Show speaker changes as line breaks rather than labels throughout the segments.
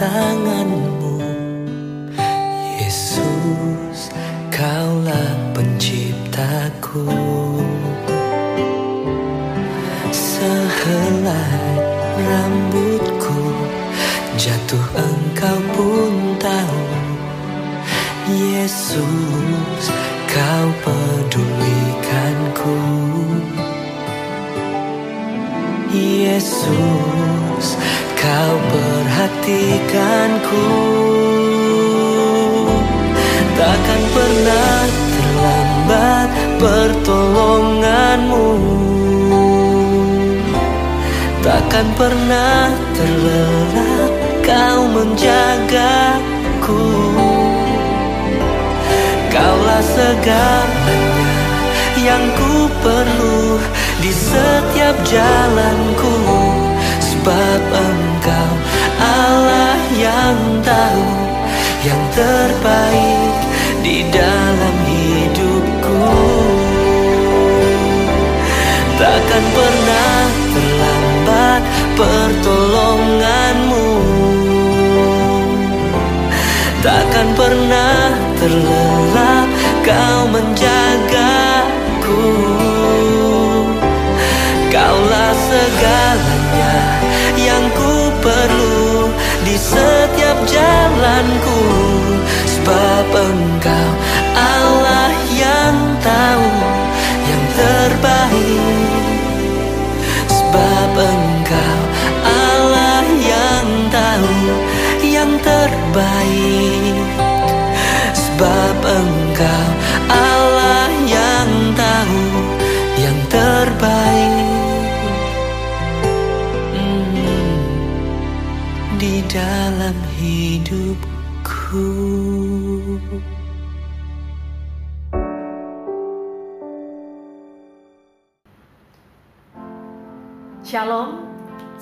tanganmu Takkan pernah terlelap kau menjagaku Kaulah segalanya yang ku perlu di setiap jalanku. Sebab engkau Allah yang tahu yang terbaik di dalam hidupku. Takkan pernah pertolonganmu. Takkan pernah terlelap kau menjagaku. Kaulah segalanya yang ku perlu di setiap jalanku. Sebab engkau Allah yang tahu yang terbaik. Sebab engkau terbaik. Sebab engkau Allah yang tahu yang terbaik. Hmm, Di dalam hidupku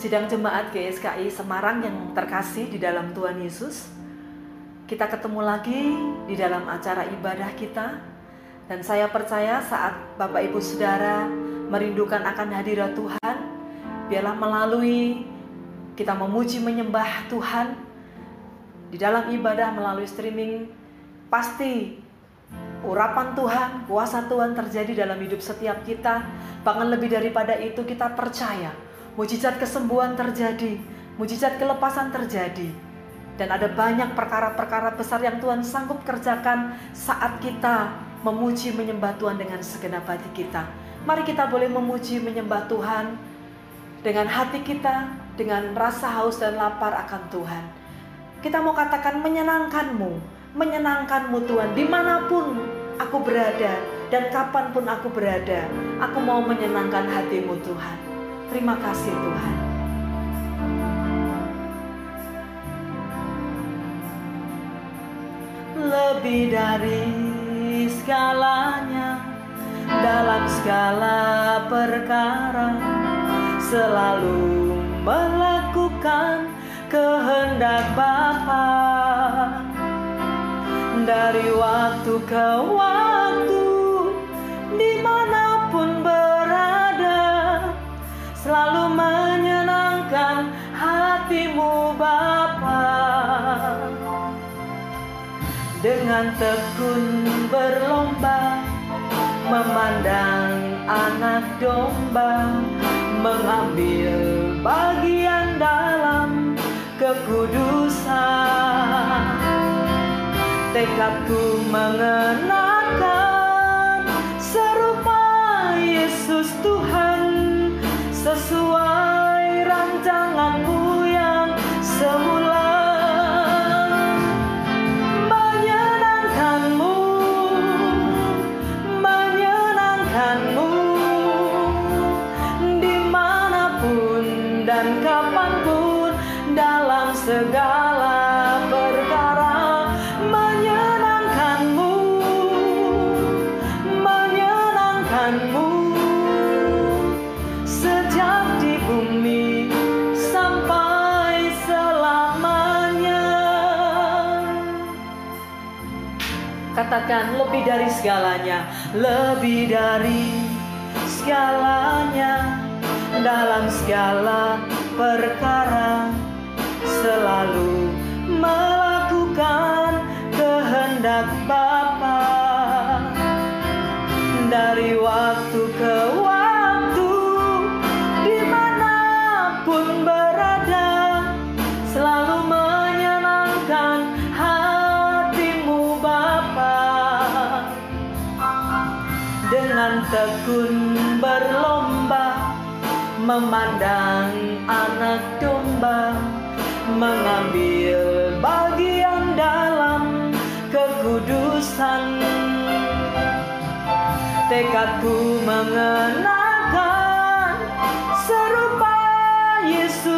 sidang jemaat GSKI Semarang yang terkasih di dalam Tuhan Yesus. Kita ketemu lagi di dalam acara ibadah kita dan saya percaya saat Bapak Ibu Saudara merindukan akan hadirat Tuhan, biarlah melalui kita memuji menyembah Tuhan di dalam ibadah melalui streaming pasti urapan Tuhan, kuasa Tuhan terjadi dalam hidup setiap kita. Bahkan lebih daripada itu kita percaya mujizat kesembuhan terjadi, mujizat kelepasan terjadi. Dan ada banyak perkara-perkara besar yang Tuhan sanggup kerjakan saat kita memuji menyembah Tuhan dengan segenap hati kita. Mari kita boleh memuji menyembah Tuhan dengan hati kita, dengan rasa haus dan lapar akan Tuhan. Kita mau katakan menyenangkanmu, menyenangkanmu Tuhan di mana pun aku berada dan kapan pun aku berada aku mau menyenangkan hatimu Tuhan terima kasih Tuhan. Lebih dari segalanya dalam segala perkara selalu melakukan kehendak Bapa. Dari waktu ke waktu di mana pun selalu menyenangkan hatimu Bapa. Dengan tekun berlomba memandang anak domba mengambil bagian dalam kekudusan. Tekadku mengenakan katakan lebih dari segalanya lebih dari segalanya. Dalam segala perkara selalu melakukan kehendak Bapa. Dari waktu ke waktu memandang anak domba mengambil bagian dalam kekudusan. Tekadku mengenakan serupa Yesus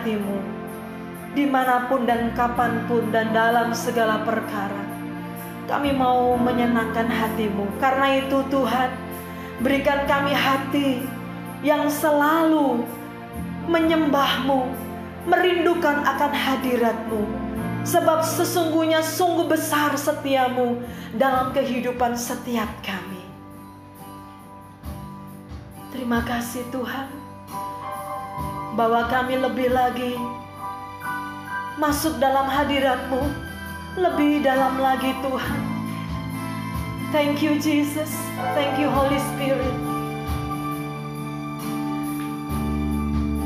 hatimu, di mana pun dan kapan pun dan dalam segala perkara. Kami mau menyenangkan hatimu, karena itu Tuhan berikan kami hati yang selalu menyembahmu, merindukan akan hadiratmu. Sebab sesungguhnya sungguh besar setiamu dalam kehidupan setiap kami. Terima kasih Tuhan Bawa kami lebih lagi masuk dalam hadiratmu lebih dalam lagi Tuhan. Thank you Jesus, thank you Holy Spirit.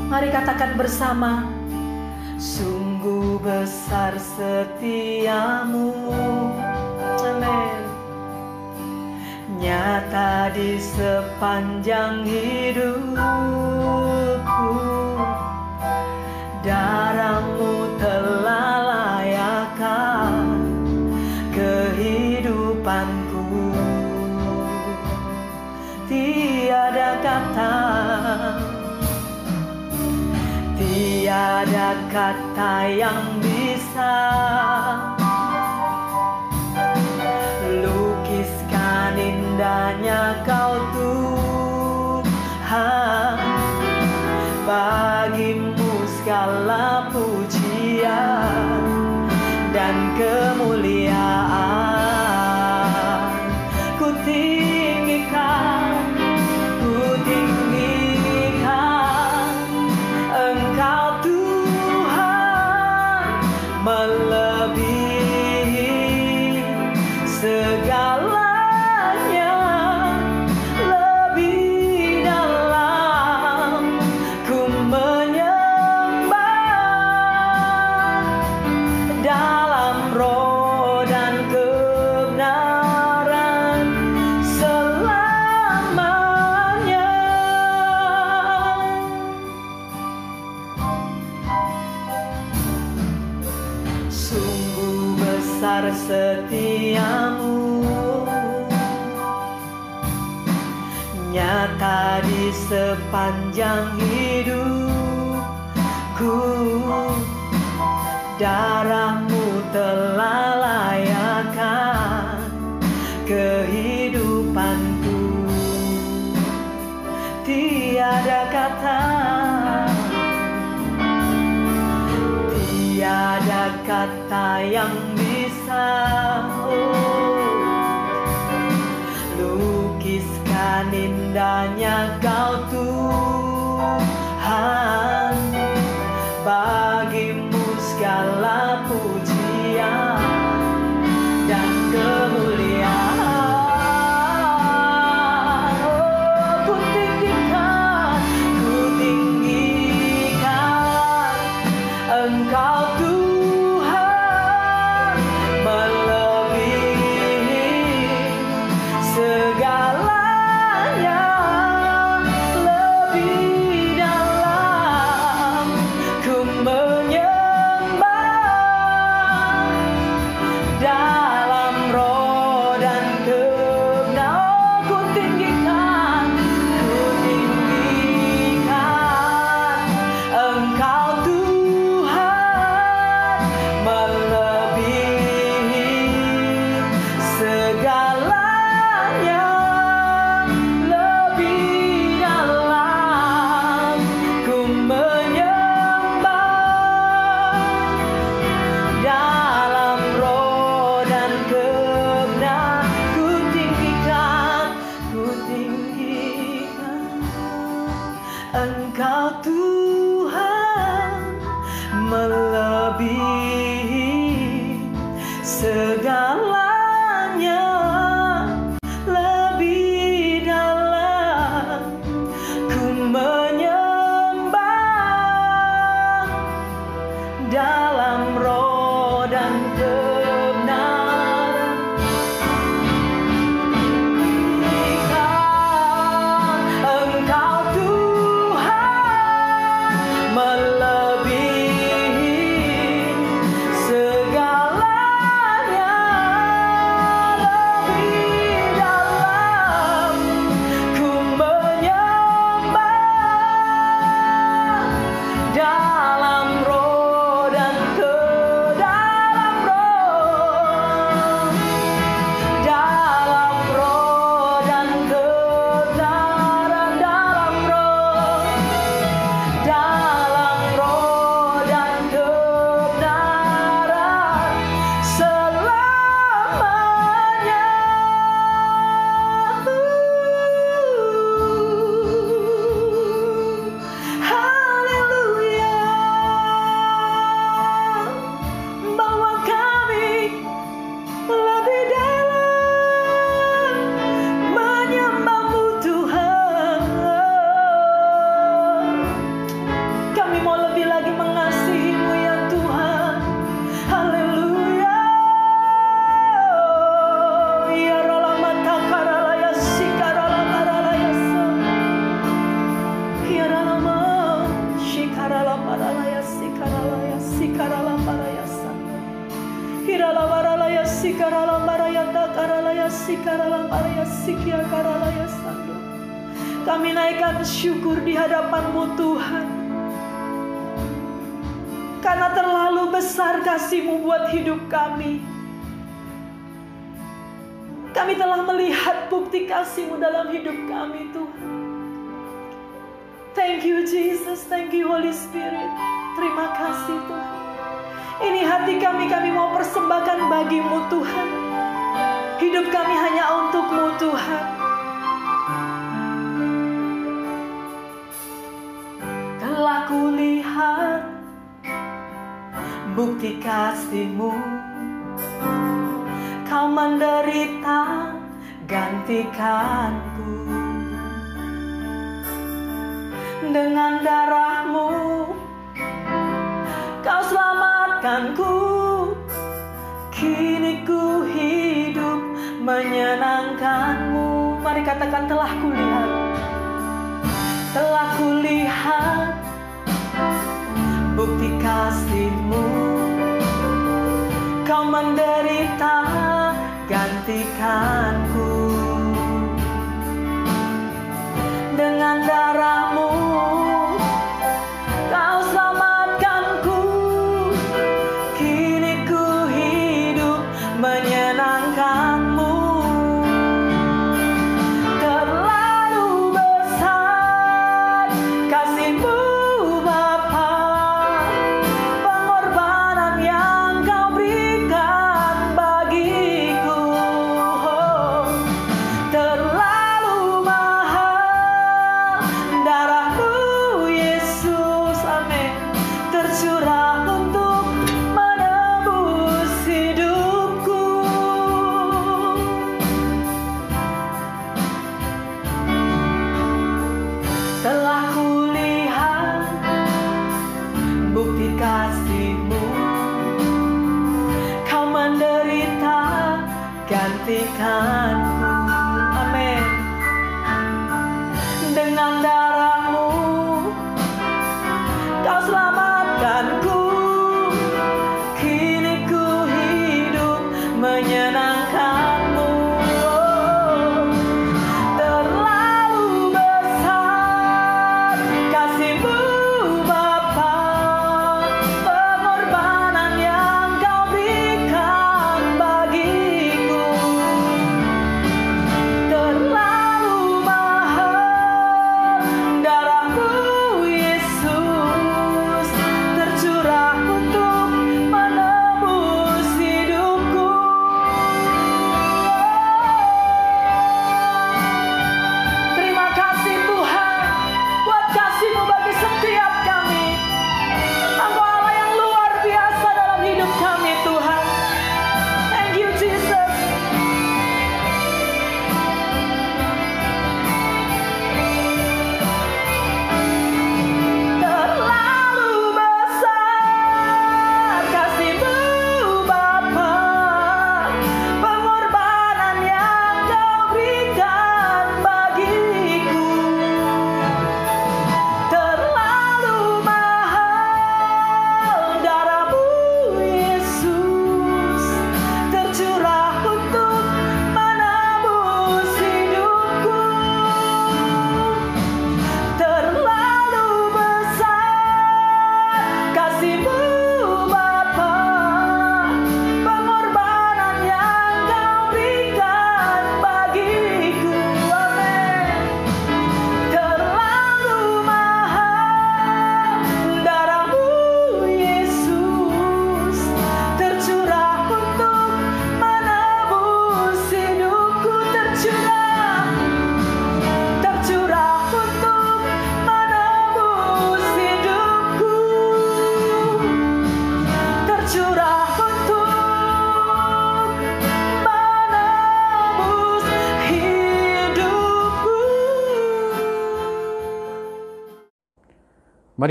Mari katakan bersama, sungguh besar setiamu. Amen nyata di sepanjang hidupku Darahmu telah layakkan kehidupanku. Tiada kata Tiada kata yang bisa indahnya kau Tuhan. Bagimu segala pujian dan kemuliaan
bukti kasihmu. Kau menderita gantikanku. Dengan darahmu Kau selamatkanku. Kini ku hidup menyenangkanmu. Mari katakan telah kulihat Telah kulihat bukti kasihmu. Kau menderita
gantikan.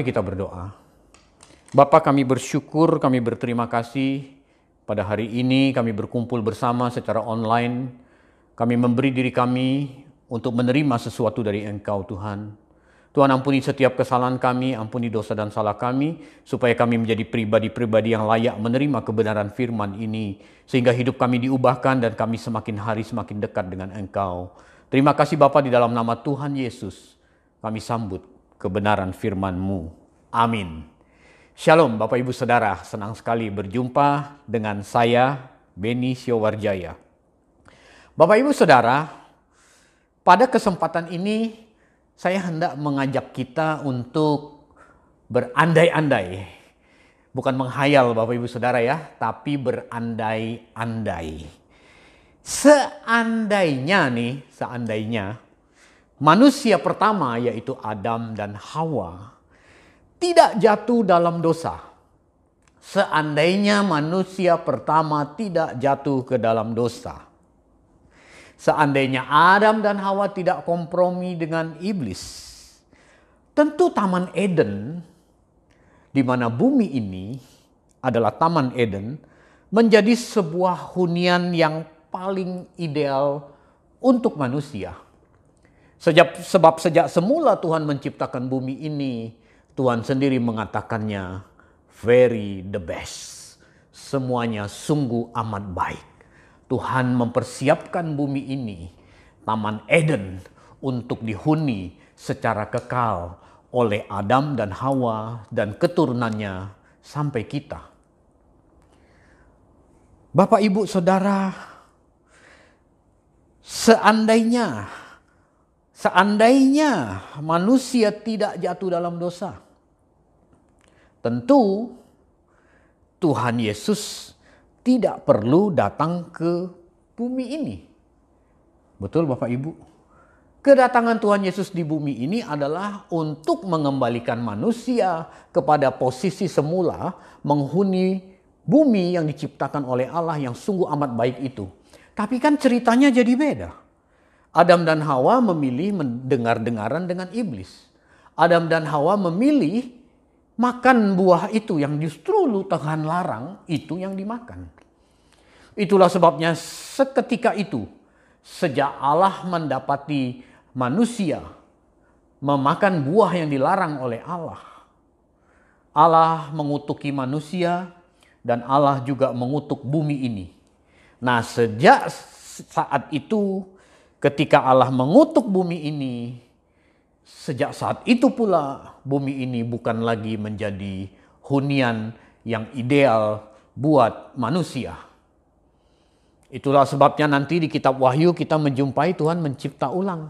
Kita berdoa. Bapa kami bersyukur, kami berterima kasih pada hari ini kami berkumpul bersama secara online. Kami memberi diri kami untuk menerima sesuatu dari Engkau Tuhan.
Tuhan ampuni setiap kesalahan kami, ampuni dosa dan salah kami, supaya kami menjadi pribadi-pribadi yang layak menerima kebenaran firman ini, sehingga hidup kami diubahkan dan kami semakin hari semakin dekat dengan Engkau. Terima kasih Bapa di dalam nama Tuhan Yesus, kami sambut kebenaran firman-Mu. Amin. Shalom Bapak Ibu Saudara, senang sekali berjumpa dengan saya, Beni Siowarjaya. Bapak Ibu Saudara, pada kesempatan ini saya hendak mengajak kita untuk berandai-andai. Bukan menghayal Bapak Ibu Saudara ya, tapi berandai-andai. Seandainya nih, seandainya manusia pertama yaitu Adam dan Hawa tidak jatuh dalam dosa. Seandainya manusia pertama tidak jatuh ke dalam dosa Seandainya Adam dan Hawa tidak kompromi dengan iblis, tentu Taman Eden, di mana bumi ini adalah Taman Eden, menjadi sebuah hunian yang paling ideal untuk manusia. Sejak, sebab sejak semula Tuhan menciptakan bumi ini, Tuhan sendiri mengatakannya very the best. Semuanya sungguh amat baik. Tuhan mempersiapkan bumi ini, Taman Eden, untuk dihuni secara kekal oleh Adam dan Hawa dan keturunannya sampai kita. Bapak, ibu, saudara, seandainya seandainya manusia tidak jatuh dalam dosa, tentu Tuhan Yesus tidak perlu datang ke bumi ini. Betul Bapak Ibu? Kedatangan Tuhan Yesus di bumi ini adalah untuk mengembalikan manusia kepada posisi semula menghuni bumi yang diciptakan oleh Allah yang sungguh amat baik itu. Tapi kan ceritanya jadi beda. Adam dan Hawa memilih mendengar-dengaran dengan iblis. Adam dan Hawa memilih makan buah itu yang justru lu Tuhan larang, itu yang dimakan. Itulah sebabnya seketika itu, sejak Allah mendapati manusia memakan buah yang dilarang oleh Allah, Allah mengutuki manusia dan Allah juga mengutuk bumi ini. Nah, sejak saat itu, ketika Allah mengutuk bumi ini, Sejak saat itu pula bumi ini bukan lagi menjadi hunian yang ideal buat manusia. Itulah sebabnya nanti di kitab Wahyu kita menjumpai Tuhan mencipta ulang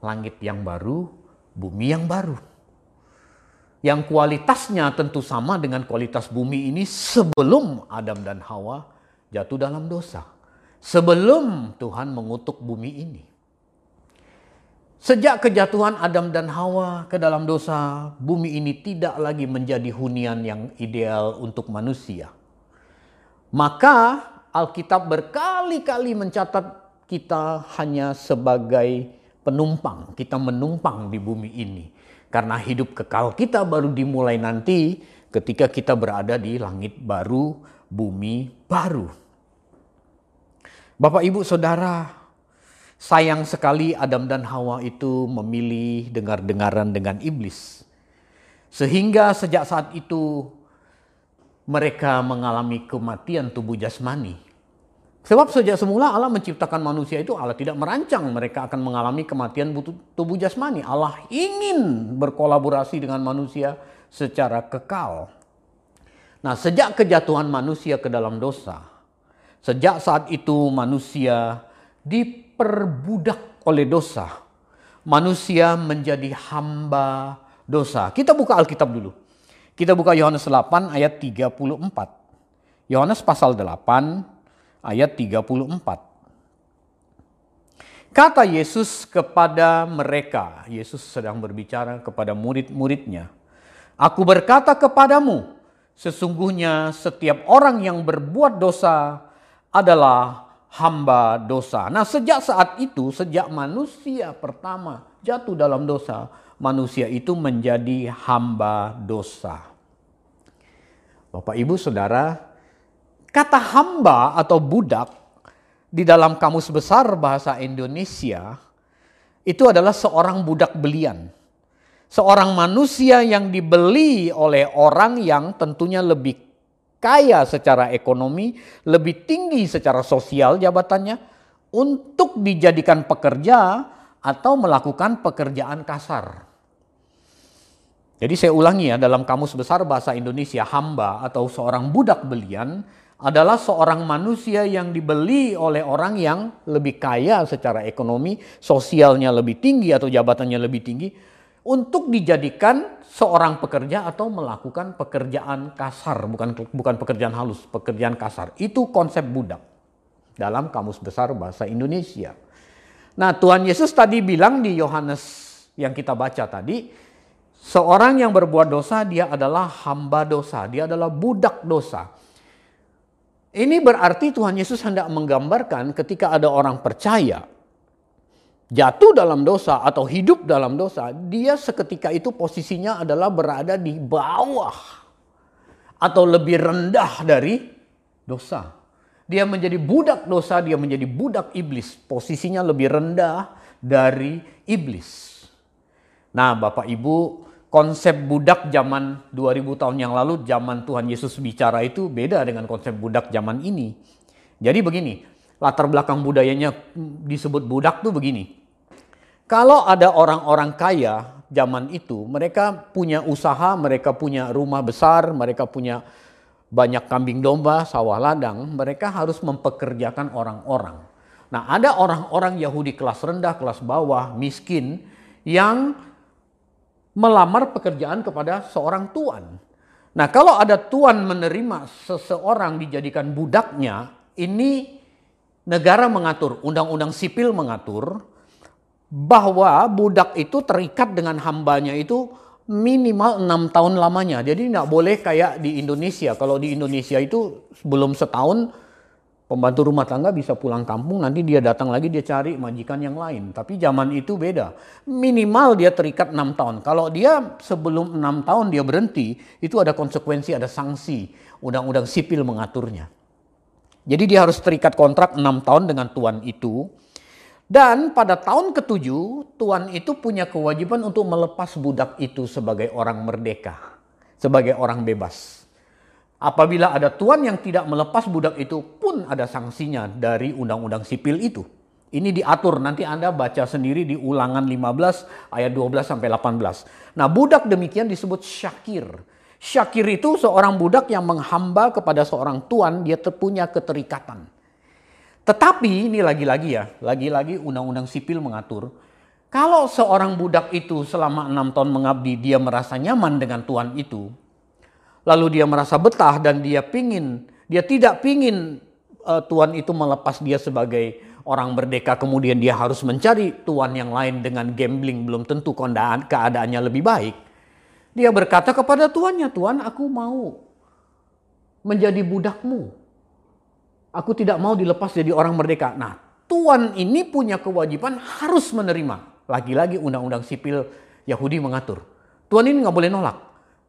langit yang baru, bumi yang baru. Yang kualitasnya tentu sama dengan kualitas bumi ini sebelum Adam dan Hawa jatuh dalam dosa. Sebelum Tuhan mengutuk bumi ini. Sejak kejatuhan Adam dan Hawa ke dalam dosa, bumi ini tidak lagi menjadi hunian yang ideal untuk manusia. Maka Alkitab berkali-kali mencatat kita hanya sebagai penumpang. Kita menumpang di bumi ini. Karena hidup kekal kita baru dimulai nanti ketika kita berada di langit baru, bumi baru. Bapak, Ibu, Saudara, Sayang sekali Adam dan Hawa itu memilih dengar-dengaran dengan iblis. Sehingga sejak saat itu mereka mengalami kematian tubuh jasmani. Sebab sejak semula Allah menciptakan manusia itu Allah tidak merancang mereka akan mengalami kematian tubuh jasmani. Allah ingin berkolaborasi dengan manusia secara kekal. Nah, sejak kejatuhan manusia ke dalam dosa, sejak saat itu manusia di diperbudak oleh dosa. Manusia menjadi hamba dosa. Kita buka Alkitab dulu. Kita buka Yohanes 8 ayat 34. Yohanes pasal 8 ayat 34. Kata Yesus kepada mereka, Yesus sedang berbicara kepada murid-muridnya. Aku berkata kepadamu, sesungguhnya setiap orang yang berbuat dosa adalah hamba dosa. Nah, sejak saat itu, sejak manusia pertama jatuh dalam dosa, manusia itu menjadi hamba dosa. Bapak, ibu, saudara, kata hamba atau budak di dalam kamus besar bahasa Indonesia itu adalah seorang budak belian. Seorang manusia yang dibeli oleh orang yang tentunya lebih kaya secara ekonomi, lebih tinggi secara sosial jabatannya, untuk dijadikan pekerja atau melakukan pekerjaan kasar. Jadi saya ulangi ya, dalam kamus besar bahasa Indonesia, hamba atau seorang budak belian adalah seorang manusia yang dibeli oleh orang yang lebih kaya secara ekonomi, sosialnya lebih tinggi atau jabatannya lebih tinggi, untuk dijadikan seorang pekerja atau melakukan pekerjaan kasar, bukan bukan pekerjaan halus, pekerjaan kasar. Itu konsep budak dalam kamus besar bahasa Indonesia. Nah, Tuhan Yesus tadi bilang di Yohanes yang kita baca tadi, seorang yang berbuat dosa dia adalah hamba dosa, dia adalah budak dosa. Ini berarti Tuhan Yesus hendak menggambarkan ketika ada orang percaya jatuh dalam dosa atau hidup dalam dosa, dia seketika itu posisinya adalah berada di bawah atau lebih rendah dari dosa. Dia menjadi budak dosa, dia menjadi budak iblis. Posisinya lebih rendah dari iblis. Nah, Bapak Ibu, konsep budak zaman 2000 tahun yang lalu, zaman Tuhan Yesus bicara itu beda dengan konsep budak zaman ini. Jadi begini, latar belakang budayanya disebut budak tuh begini. Kalau ada orang-orang kaya zaman itu, mereka punya usaha, mereka punya rumah besar, mereka punya banyak kambing domba, sawah ladang, mereka harus mempekerjakan orang-orang. Nah, ada orang-orang Yahudi kelas rendah, kelas bawah, miskin yang melamar pekerjaan kepada seorang tuan. Nah, kalau ada tuan menerima seseorang dijadikan budaknya, ini negara mengatur, undang-undang sipil mengatur bahwa budak itu terikat dengan hambanya itu minimal enam tahun lamanya. Jadi nggak boleh kayak di Indonesia. Kalau di Indonesia itu belum setahun pembantu rumah tangga bisa pulang kampung, nanti dia datang lagi dia cari majikan yang lain. Tapi zaman itu beda. Minimal dia terikat enam tahun. Kalau dia sebelum enam tahun dia berhenti, itu ada konsekuensi, ada sanksi. Undang-undang sipil mengaturnya. Jadi dia harus terikat kontrak enam tahun dengan tuan itu. Dan pada tahun ketujuh, tuan itu punya kewajiban untuk melepas budak itu sebagai orang merdeka, sebagai orang bebas. Apabila ada tuan yang tidak melepas budak itu pun ada sanksinya dari undang-undang sipil itu. Ini diatur, nanti Anda baca sendiri di ulangan 15 ayat 12 sampai 18. Nah budak demikian disebut syakir. Syakir itu seorang budak yang menghamba kepada seorang tuan, dia punya keterikatan. Tetapi ini lagi-lagi ya, lagi-lagi undang-undang sipil mengatur. Kalau seorang budak itu selama enam tahun mengabdi, dia merasa nyaman dengan tuan itu. Lalu dia merasa betah dan dia pingin, dia tidak pingin uh, tuan itu melepas dia sebagai orang merdeka. Kemudian dia harus mencari tuan yang lain dengan gambling, belum tentu keadaan, keadaannya lebih baik. Dia berkata kepada tuannya, Tuan aku mau menjadi budakmu Aku tidak mau dilepas jadi orang merdeka. Nah, Tuan ini punya kewajiban harus menerima. Lagi-lagi undang-undang sipil Yahudi mengatur. Tuan ini nggak boleh nolak.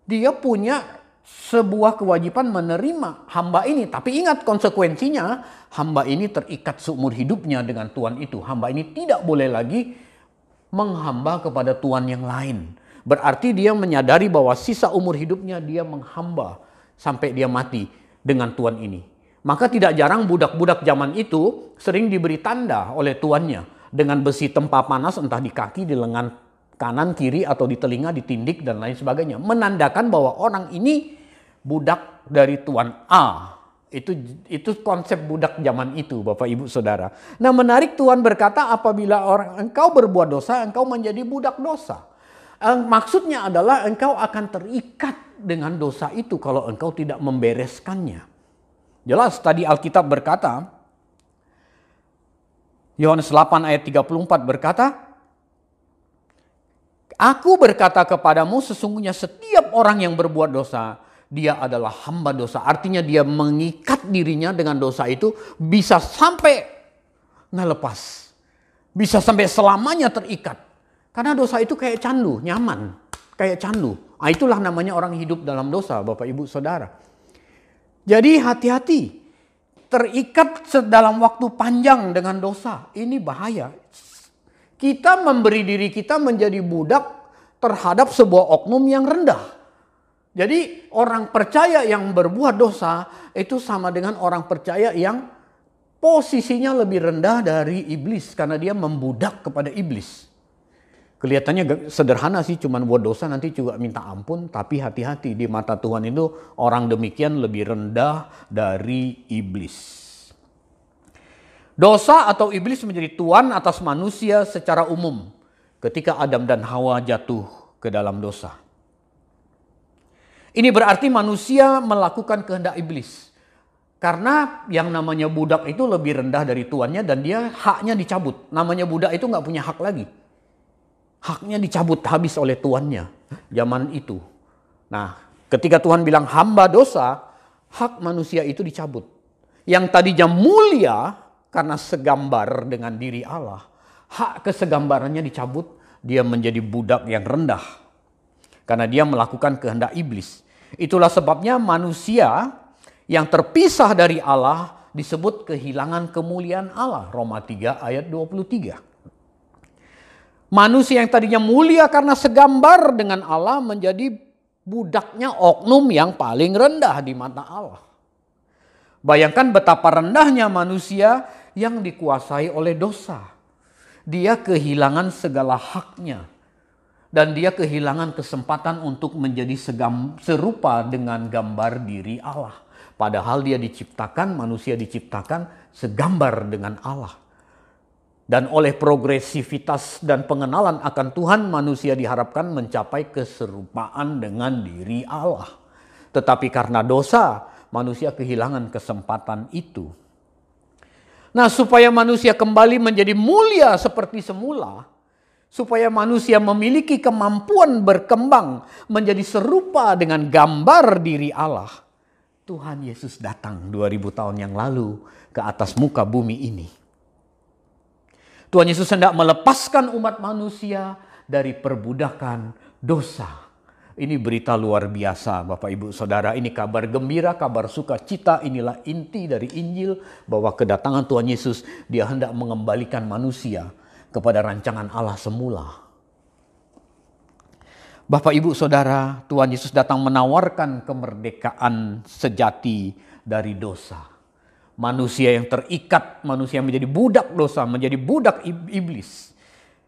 Dia punya sebuah kewajiban menerima hamba ini. Tapi ingat konsekuensinya, hamba ini terikat seumur hidupnya dengan Tuan itu. Hamba ini tidak boleh lagi menghamba kepada Tuan yang lain. Berarti dia menyadari bahwa sisa umur hidupnya dia menghamba sampai dia mati dengan Tuan ini. Maka tidak jarang budak-budak zaman itu sering diberi tanda oleh tuannya dengan besi tempa panas entah di kaki, di lengan kanan, kiri atau di telinga, di tindik dan lain sebagainya. Menandakan bahwa orang ini budak dari tuan A. Itu itu konsep budak zaman itu, Bapak Ibu Saudara. Nah, menarik Tuhan berkata apabila orang engkau berbuat dosa, engkau menjadi budak dosa. Maksudnya adalah engkau akan terikat dengan dosa itu kalau engkau tidak membereskannya. Jelas tadi Alkitab berkata, Yohanes 8 ayat 34 berkata, Aku berkata kepadamu sesungguhnya setiap orang yang berbuat dosa, dia adalah hamba dosa. Artinya dia mengikat dirinya dengan dosa itu bisa sampai nggak lepas. Bisa sampai selamanya terikat. Karena dosa itu kayak candu, nyaman. Kayak candu. Nah, itulah namanya orang hidup dalam dosa, Bapak Ibu Saudara. Jadi hati-hati. Terikat dalam waktu panjang dengan dosa. Ini bahaya. Kita memberi diri kita menjadi budak terhadap sebuah oknum yang rendah. Jadi orang percaya yang berbuat dosa itu sama dengan orang percaya yang posisinya lebih rendah dari iblis karena dia membudak kepada iblis. Kelihatannya sederhana sih cuman buat dosa nanti juga minta ampun tapi hati-hati di mata Tuhan itu orang demikian lebih rendah dari iblis. Dosa atau iblis menjadi tuan atas manusia secara umum ketika Adam dan Hawa jatuh ke dalam dosa. Ini berarti manusia melakukan kehendak iblis. Karena yang namanya budak itu lebih rendah dari tuannya dan dia haknya dicabut. Namanya budak itu nggak punya hak lagi. Haknya dicabut habis oleh tuannya zaman itu. Nah, ketika Tuhan bilang hamba dosa, hak manusia itu dicabut. Yang tadinya mulia karena segambar dengan diri Allah, hak kesegambarannya dicabut, dia menjadi budak yang rendah. Karena dia melakukan kehendak iblis. Itulah sebabnya manusia yang terpisah dari Allah disebut kehilangan kemuliaan Allah. Roma 3 ayat 23. Manusia yang tadinya mulia karena segambar dengan Allah menjadi budaknya oknum yang paling rendah di mata Allah. Bayangkan betapa rendahnya manusia yang dikuasai oleh dosa. Dia kehilangan segala haknya dan dia kehilangan kesempatan untuk menjadi segam, serupa dengan gambar diri Allah. Padahal dia diciptakan, manusia diciptakan segambar dengan Allah. Dan oleh progresivitas dan pengenalan akan Tuhan, manusia diharapkan mencapai keserupaan dengan diri Allah. Tetapi karena dosa, manusia kehilangan kesempatan itu. Nah, supaya manusia kembali menjadi mulia seperti semula, supaya manusia memiliki kemampuan berkembang menjadi serupa dengan gambar diri Allah. Tuhan Yesus datang 2000 tahun yang lalu ke atas muka bumi ini. Tuhan Yesus hendak melepaskan umat manusia dari perbudakan dosa. Ini berita luar biasa Bapak Ibu Saudara. Ini kabar gembira, kabar sukacita. Inilah inti dari Injil bahwa kedatangan Tuhan Yesus dia hendak mengembalikan manusia kepada rancangan Allah semula. Bapak, ibu, saudara, Tuhan Yesus datang menawarkan kemerdekaan sejati dari dosa. Manusia yang terikat, manusia yang menjadi budak dosa, menjadi budak iblis.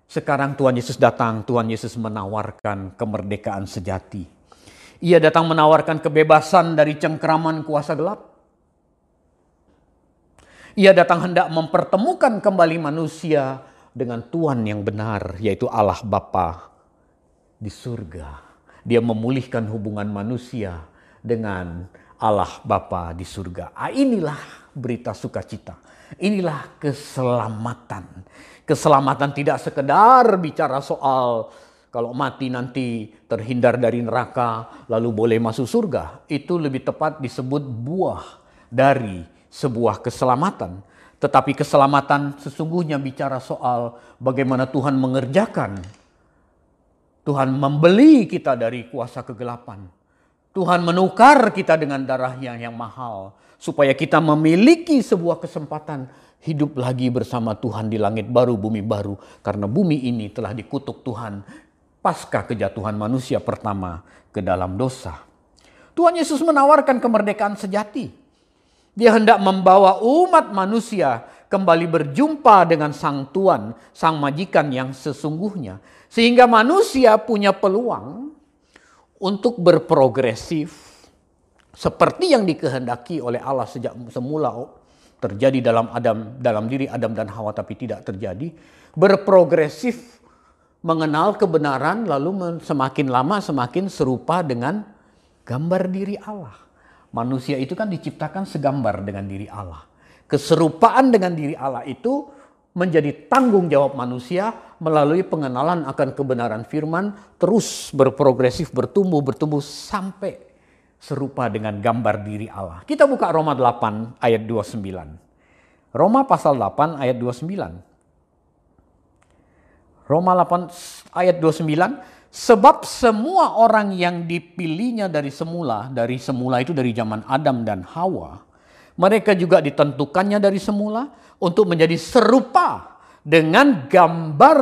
Sekarang Tuhan Yesus datang, Tuhan Yesus menawarkan kemerdekaan sejati. Ia datang menawarkan kebebasan dari cengkeraman kuasa gelap. Ia datang hendak mempertemukan kembali manusia dengan Tuhan yang benar, yaitu Allah Bapa di surga. Dia memulihkan hubungan manusia dengan Allah Bapa di surga. Ah, inilah berita sukacita. Inilah keselamatan. Keselamatan tidak sekedar bicara soal kalau mati nanti terhindar dari neraka lalu boleh masuk surga. Itu lebih tepat disebut buah dari sebuah keselamatan. Tetapi keselamatan sesungguhnya bicara soal bagaimana Tuhan mengerjakan. Tuhan membeli kita dari kuasa kegelapan. Tuhan menukar kita dengan darahnya yang mahal. Supaya kita memiliki sebuah kesempatan hidup lagi bersama Tuhan di langit baru, bumi baru. Karena bumi ini telah dikutuk Tuhan pasca kejatuhan manusia pertama ke dalam dosa. Tuhan Yesus menawarkan kemerdekaan sejati dia hendak membawa umat manusia kembali berjumpa dengan sang tuan, sang majikan yang sesungguhnya. Sehingga manusia punya peluang untuk berprogresif seperti yang dikehendaki oleh Allah sejak semula terjadi dalam Adam dalam diri Adam dan Hawa tapi tidak terjadi berprogresif mengenal kebenaran lalu semakin lama semakin serupa dengan gambar diri Allah Manusia itu kan diciptakan segambar dengan diri Allah. Keserupaan dengan diri Allah itu menjadi tanggung jawab manusia melalui pengenalan akan kebenaran firman terus berprogresif bertumbuh bertumbuh sampai serupa dengan gambar diri Allah. Kita buka Roma 8 ayat 29. Roma pasal 8 ayat 29. Roma 8 ayat 29 Sebab semua orang yang dipilihnya dari semula, dari semula itu dari zaman Adam dan Hawa, mereka juga ditentukannya dari semula untuk menjadi serupa dengan gambar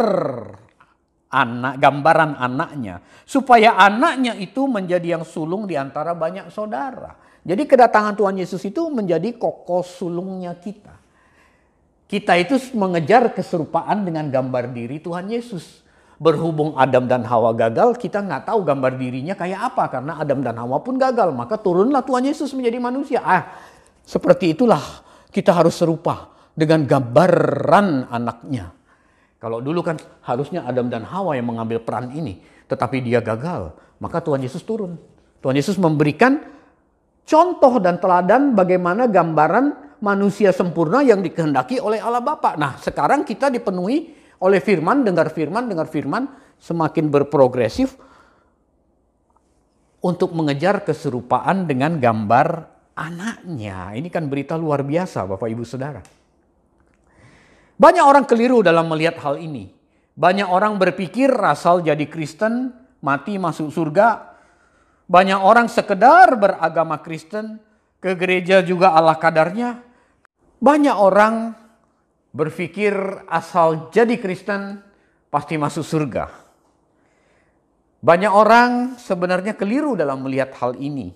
anak, gambaran anaknya, supaya anaknya itu menjadi yang sulung di antara banyak saudara. Jadi kedatangan Tuhan Yesus itu menjadi kokoh sulungnya kita. Kita itu mengejar keserupaan dengan gambar diri Tuhan Yesus. Berhubung Adam dan Hawa gagal, kita nggak tahu gambar dirinya kayak apa karena Adam dan Hawa pun gagal. Maka turunlah Tuhan Yesus menjadi manusia. Ah, seperti itulah kita harus serupa dengan gambaran anaknya. Kalau dulu kan harusnya Adam dan Hawa yang mengambil peran ini, tetapi dia gagal. Maka Tuhan Yesus turun. Tuhan Yesus memberikan contoh dan teladan bagaimana gambaran manusia sempurna yang dikehendaki oleh Allah Bapa. Nah, sekarang kita dipenuhi oleh firman, dengar firman, dengar firman, semakin berprogresif untuk mengejar keserupaan dengan gambar anaknya. Ini kan berita luar biasa Bapak Ibu Saudara. Banyak orang keliru dalam melihat hal ini. Banyak orang berpikir asal jadi Kristen, mati masuk surga. Banyak orang sekedar beragama Kristen, ke gereja juga Allah kadarnya. Banyak orang berpikir asal jadi Kristen pasti masuk surga. Banyak orang sebenarnya keliru dalam melihat hal ini.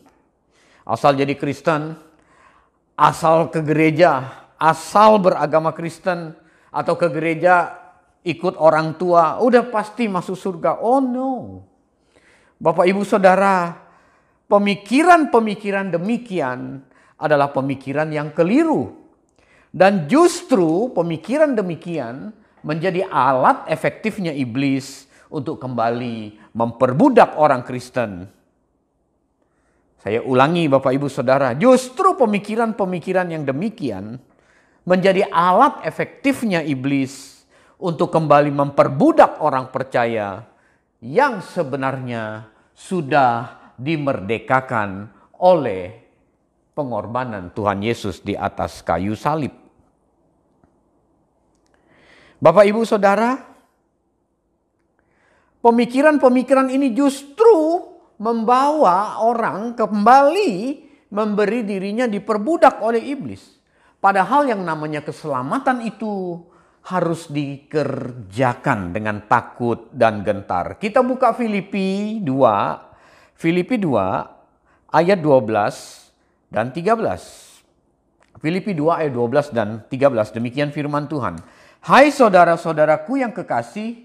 Asal jadi Kristen, asal ke gereja, asal beragama Kristen, atau ke gereja ikut orang tua, udah pasti masuk surga. Oh no. Bapak Ibu Saudara, pemikiran-pemikiran demikian adalah pemikiran yang keliru. Dan justru pemikiran demikian menjadi alat efektifnya iblis untuk kembali memperbudak orang Kristen. Saya ulangi Bapak Ibu Saudara, justru pemikiran-pemikiran yang demikian menjadi alat efektifnya iblis untuk kembali memperbudak orang percaya yang sebenarnya sudah dimerdekakan oleh pengorbanan Tuhan Yesus di atas kayu salib. Bapak, ibu, saudara, pemikiran-pemikiran ini justru membawa orang kembali memberi dirinya diperbudak oleh iblis. Padahal yang namanya keselamatan itu harus dikerjakan dengan takut dan gentar. Kita buka Filipi 2, Filipi 2 ayat 12 dan 13. Filipi 2 ayat 12 dan 13 demikian firman Tuhan. Hai saudara-saudaraku yang kekasih,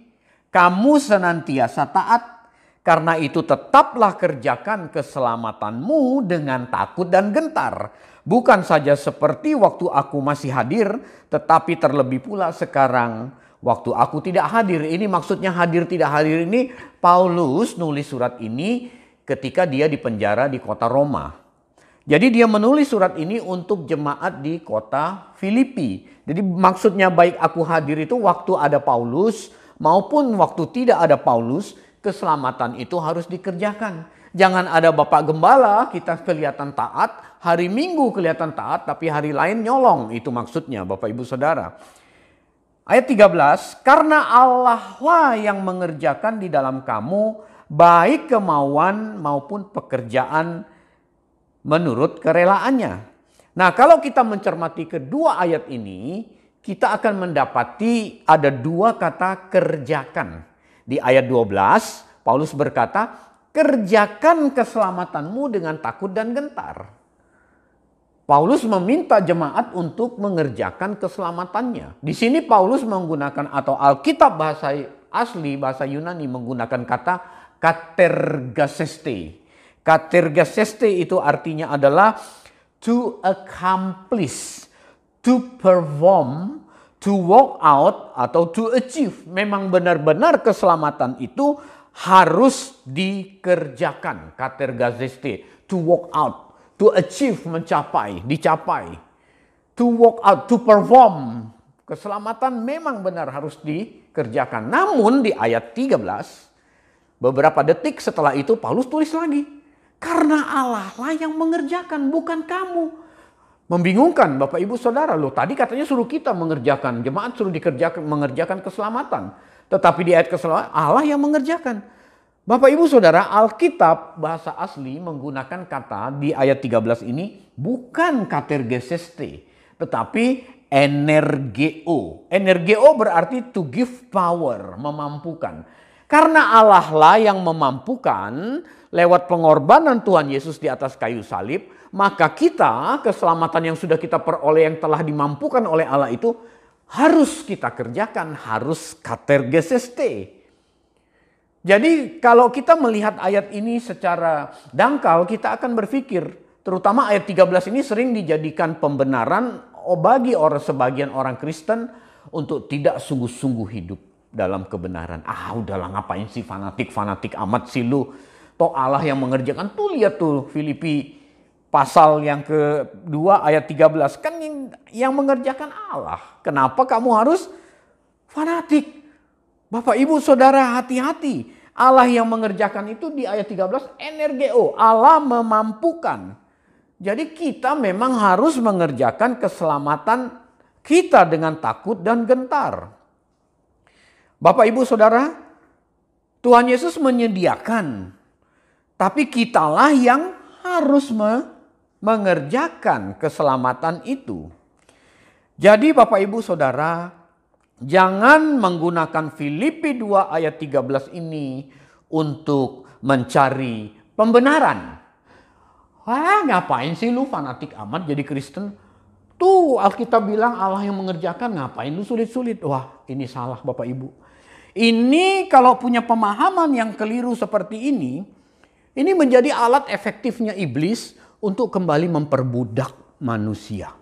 kamu senantiasa taat karena itu tetaplah kerjakan keselamatanmu dengan takut dan gentar Bukan saja seperti waktu aku masih hadir, tetapi terlebih pula sekarang waktu aku tidak hadir. Ini maksudnya hadir tidak hadir ini Paulus nulis surat ini ketika dia di penjara di kota Roma. Jadi dia menulis surat ini untuk jemaat di kota Filipi. Jadi maksudnya baik aku hadir itu waktu ada Paulus maupun waktu tidak ada Paulus, keselamatan itu harus dikerjakan. Jangan ada bapak gembala, kita kelihatan taat, hari minggu kelihatan taat, tapi hari lain nyolong. Itu maksudnya Bapak Ibu Saudara. Ayat 13, karena Allah lah yang mengerjakan di dalam kamu baik kemauan maupun pekerjaan menurut kerelaannya. Nah kalau kita mencermati kedua ayat ini, kita akan mendapati ada dua kata kerjakan. Di ayat 12, Paulus berkata, kerjakan keselamatanmu dengan takut dan gentar. Paulus meminta jemaat untuk mengerjakan keselamatannya. Di sini Paulus menggunakan atau Alkitab bahasa asli bahasa Yunani menggunakan kata katergaseste. Katergaseste itu artinya adalah to accomplish, to perform, to walk out atau to achieve. Memang benar-benar keselamatan itu harus dikerjakan. Katergazeste, to walk out, to achieve, mencapai, dicapai. To walk out, to perform. Keselamatan memang benar harus dikerjakan. Namun di ayat 13, beberapa detik setelah itu Paulus tulis lagi. Karena Allah lah yang mengerjakan, bukan kamu. Membingungkan Bapak Ibu Saudara loh. Tadi katanya suruh kita mengerjakan. Jemaat suruh dikerjakan mengerjakan keselamatan. Tetapi di ayat keselamatan Allah yang mengerjakan. Bapak Ibu Saudara, Alkitab bahasa asli menggunakan kata di ayat 13 ini bukan katergeseste, tetapi energeo. Energeo berarti to give power, memampukan. Karena Allah lah yang memampukan lewat pengorbanan Tuhan Yesus di atas kayu salib, maka kita keselamatan yang sudah kita peroleh yang telah dimampukan oleh Allah itu harus kita kerjakan, harus katergeseste. Jadi kalau kita melihat ayat ini secara dangkal, kita akan berpikir, terutama ayat 13 ini sering dijadikan pembenaran bagi orang sebagian orang Kristen untuk tidak sungguh-sungguh hidup dalam kebenaran. Ah udahlah ngapain sih fanatik-fanatik amat sih lu. Toh Allah yang mengerjakan. Tuh lihat tuh Filipi pasal yang kedua ayat 13. Kan yang, yang mengerjakan Allah. Kenapa kamu harus fanatik? Bapak ibu saudara hati-hati. Allah yang mengerjakan itu di ayat 13 energeo. Allah memampukan. Jadi kita memang harus mengerjakan keselamatan kita dengan takut dan gentar. Bapak ibu saudara, Tuhan Yesus menyediakan. Tapi kitalah yang harus me mengerjakan keselamatan itu. Jadi Bapak Ibu Saudara, Jangan menggunakan Filipi 2 ayat 13 ini untuk mencari pembenaran. Wah ngapain sih lu fanatik amat jadi Kristen? Tuh Alkitab bilang Allah yang mengerjakan ngapain lu sulit-sulit. Wah ini salah Bapak Ibu. Ini kalau punya pemahaman yang keliru seperti ini. Ini menjadi alat efektifnya iblis untuk kembali memperbudak manusia.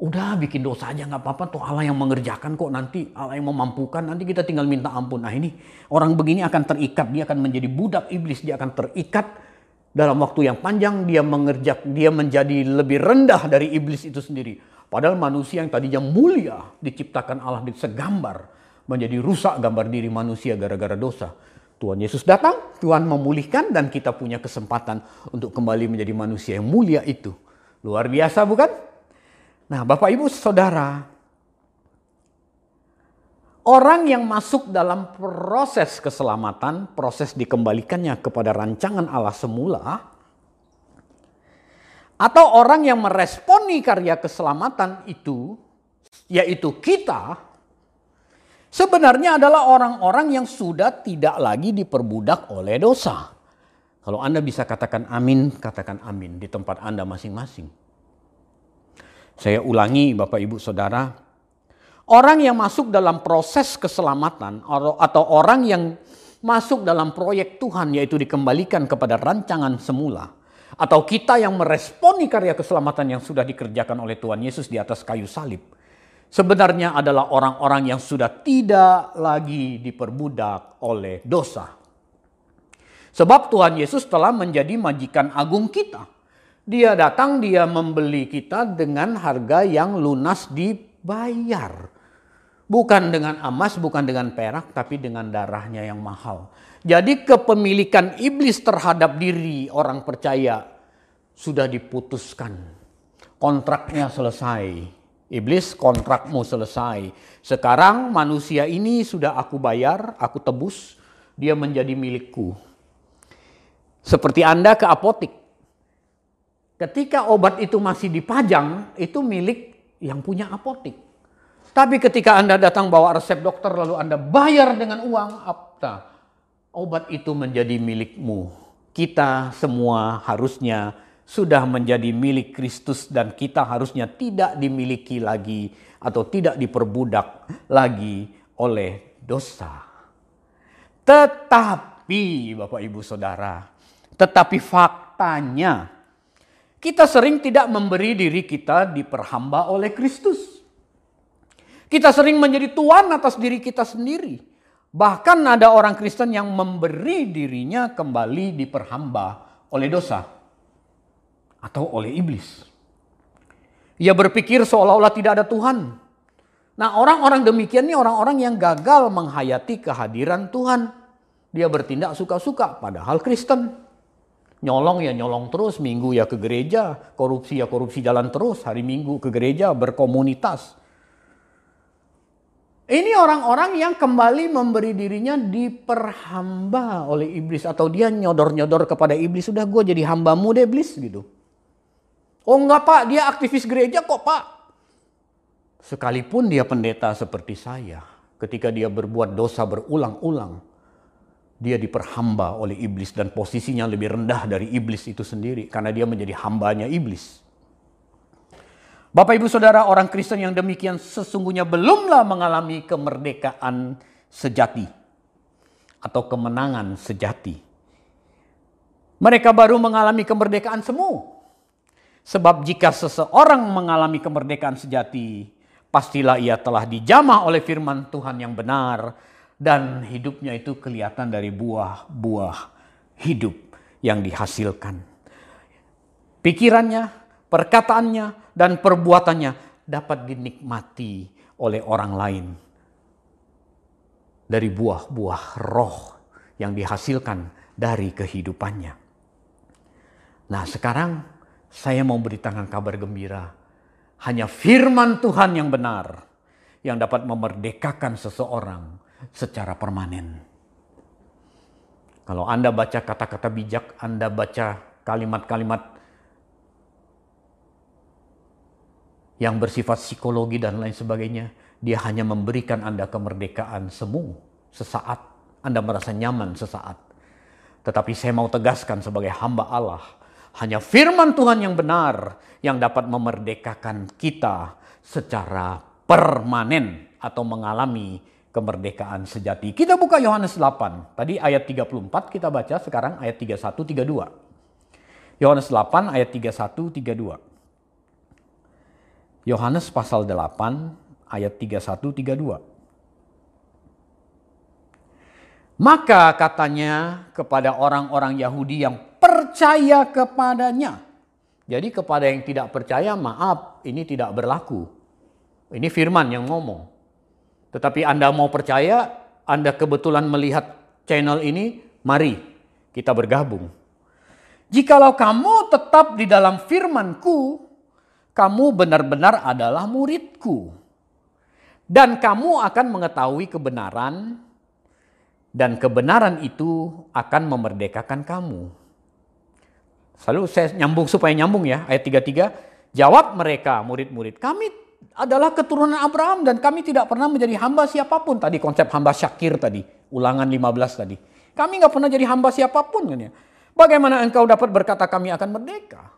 Udah bikin dosa aja nggak apa-apa tuh Allah yang mengerjakan kok nanti Allah yang memampukan nanti kita tinggal minta ampun. Nah ini orang begini akan terikat dia akan menjadi budak iblis dia akan terikat dalam waktu yang panjang dia mengerjak dia menjadi lebih rendah dari iblis itu sendiri. Padahal manusia yang tadinya mulia diciptakan Allah di segambar menjadi rusak gambar diri manusia gara-gara dosa. Tuhan Yesus datang, Tuhan memulihkan dan kita punya kesempatan untuk kembali menjadi manusia yang mulia itu. Luar biasa bukan? Nah, Bapak Ibu Saudara, orang yang masuk dalam proses keselamatan, proses dikembalikannya kepada rancangan Allah semula, atau orang yang meresponi karya keselamatan itu, yaitu kita, sebenarnya adalah orang-orang yang sudah tidak lagi diperbudak oleh dosa. Kalau Anda bisa katakan amin, katakan amin di tempat Anda masing-masing. Saya ulangi Bapak Ibu Saudara, orang yang masuk dalam proses keselamatan atau orang yang masuk dalam proyek Tuhan yaitu dikembalikan kepada rancangan semula atau kita yang meresponi karya keselamatan yang sudah dikerjakan oleh Tuhan Yesus di atas kayu salib sebenarnya adalah orang-orang yang sudah tidak lagi diperbudak oleh dosa. Sebab Tuhan Yesus telah menjadi majikan agung kita dia datang, dia membeli kita dengan harga yang lunas dibayar. Bukan dengan emas, bukan dengan perak, tapi dengan darahnya yang mahal. Jadi kepemilikan iblis terhadap diri orang percaya sudah diputuskan. Kontraknya selesai. Iblis kontrakmu selesai. Sekarang manusia ini sudah aku bayar, aku tebus, dia menjadi milikku. Seperti Anda ke apotik Ketika obat itu masih dipajang, itu milik yang punya apotik. Tapi ketika Anda datang bawa resep dokter lalu Anda bayar dengan uang, apa? Obat itu menjadi milikmu. Kita semua harusnya sudah menjadi milik Kristus dan kita harusnya tidak dimiliki lagi atau tidak diperbudak lagi oleh dosa. Tetapi Bapak Ibu Saudara, tetapi faktanya kita sering tidak memberi diri kita diperhamba oleh Kristus. Kita sering menjadi tuan atas diri kita sendiri. Bahkan ada orang Kristen yang memberi dirinya kembali diperhamba oleh dosa atau oleh iblis. Ia berpikir seolah-olah tidak ada Tuhan. Nah, orang-orang demikian ini orang-orang yang gagal menghayati kehadiran Tuhan. Dia bertindak suka-suka, padahal Kristen. Nyolong ya nyolong terus, minggu ya ke gereja, korupsi ya korupsi jalan terus, hari minggu ke gereja berkomunitas. Ini orang-orang yang kembali memberi dirinya diperhamba oleh iblis atau dia nyodor-nyodor kepada iblis. Sudah gue jadi hambamu deh iblis gitu. Oh enggak pak, dia aktivis gereja kok pak. Sekalipun dia pendeta seperti saya, ketika dia berbuat dosa berulang-ulang, dia diperhamba oleh iblis dan posisinya lebih rendah dari iblis itu sendiri karena dia menjadi hambanya iblis. Bapak Ibu Saudara, orang Kristen yang demikian sesungguhnya belumlah mengalami kemerdekaan sejati atau kemenangan sejati. Mereka baru mengalami kemerdekaan semu. Sebab jika seseorang mengalami kemerdekaan sejati, pastilah ia telah dijamah oleh firman Tuhan yang benar dan hidupnya itu kelihatan dari buah-buah hidup yang dihasilkan. Pikirannya, perkataannya, dan perbuatannya dapat dinikmati oleh orang lain dari buah-buah roh yang dihasilkan dari kehidupannya. Nah, sekarang saya mau beritakan kabar gembira. Hanya firman Tuhan yang benar yang dapat memerdekakan seseorang secara permanen. Kalau Anda baca kata-kata bijak, Anda baca kalimat-kalimat yang bersifat psikologi dan lain sebagainya, dia hanya memberikan Anda kemerdekaan semu sesaat. Anda merasa nyaman sesaat. Tetapi saya mau tegaskan sebagai hamba Allah, hanya firman Tuhan yang benar yang dapat memerdekakan kita secara permanen atau mengalami kemerdekaan sejati. Kita buka Yohanes 8. Tadi ayat 34 kita baca, sekarang ayat 31 32. Yohanes 8 ayat 31 32. Yohanes pasal 8 ayat 31 32. Maka katanya kepada orang-orang Yahudi yang percaya kepadanya. Jadi kepada yang tidak percaya, maaf, ini tidak berlaku. Ini firman yang ngomong. Tetapi Anda mau percaya, Anda kebetulan melihat channel ini, mari kita bergabung. Jikalau kamu tetap di dalam firmanku, kamu benar-benar adalah muridku. Dan kamu akan mengetahui kebenaran, dan kebenaran itu akan memerdekakan kamu. Selalu saya nyambung supaya nyambung ya, ayat 33. Jawab mereka murid-murid, kami adalah keturunan Abraham dan kami tidak pernah menjadi hamba siapa pun. Tadi konsep hamba syakir tadi, ulangan 15 tadi. Kami nggak pernah jadi hamba siapa pun kan ya. Bagaimana engkau dapat berkata kami akan merdeka?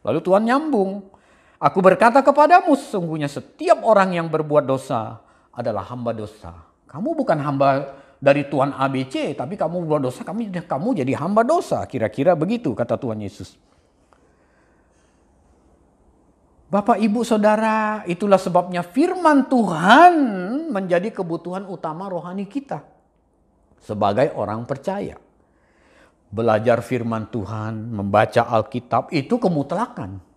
Lalu Tuhan nyambung. Aku berkata kepadamu sesungguhnya setiap orang yang berbuat dosa adalah hamba dosa. Kamu bukan hamba dari Tuhan ABC, tapi kamu berbuat dosa, kami kamu jadi hamba dosa. Kira-kira begitu kata Tuhan Yesus. Bapak, ibu, saudara, itulah sebabnya firman Tuhan menjadi kebutuhan utama rohani kita sebagai orang percaya. Belajar firman Tuhan, membaca Alkitab itu kemutlakan.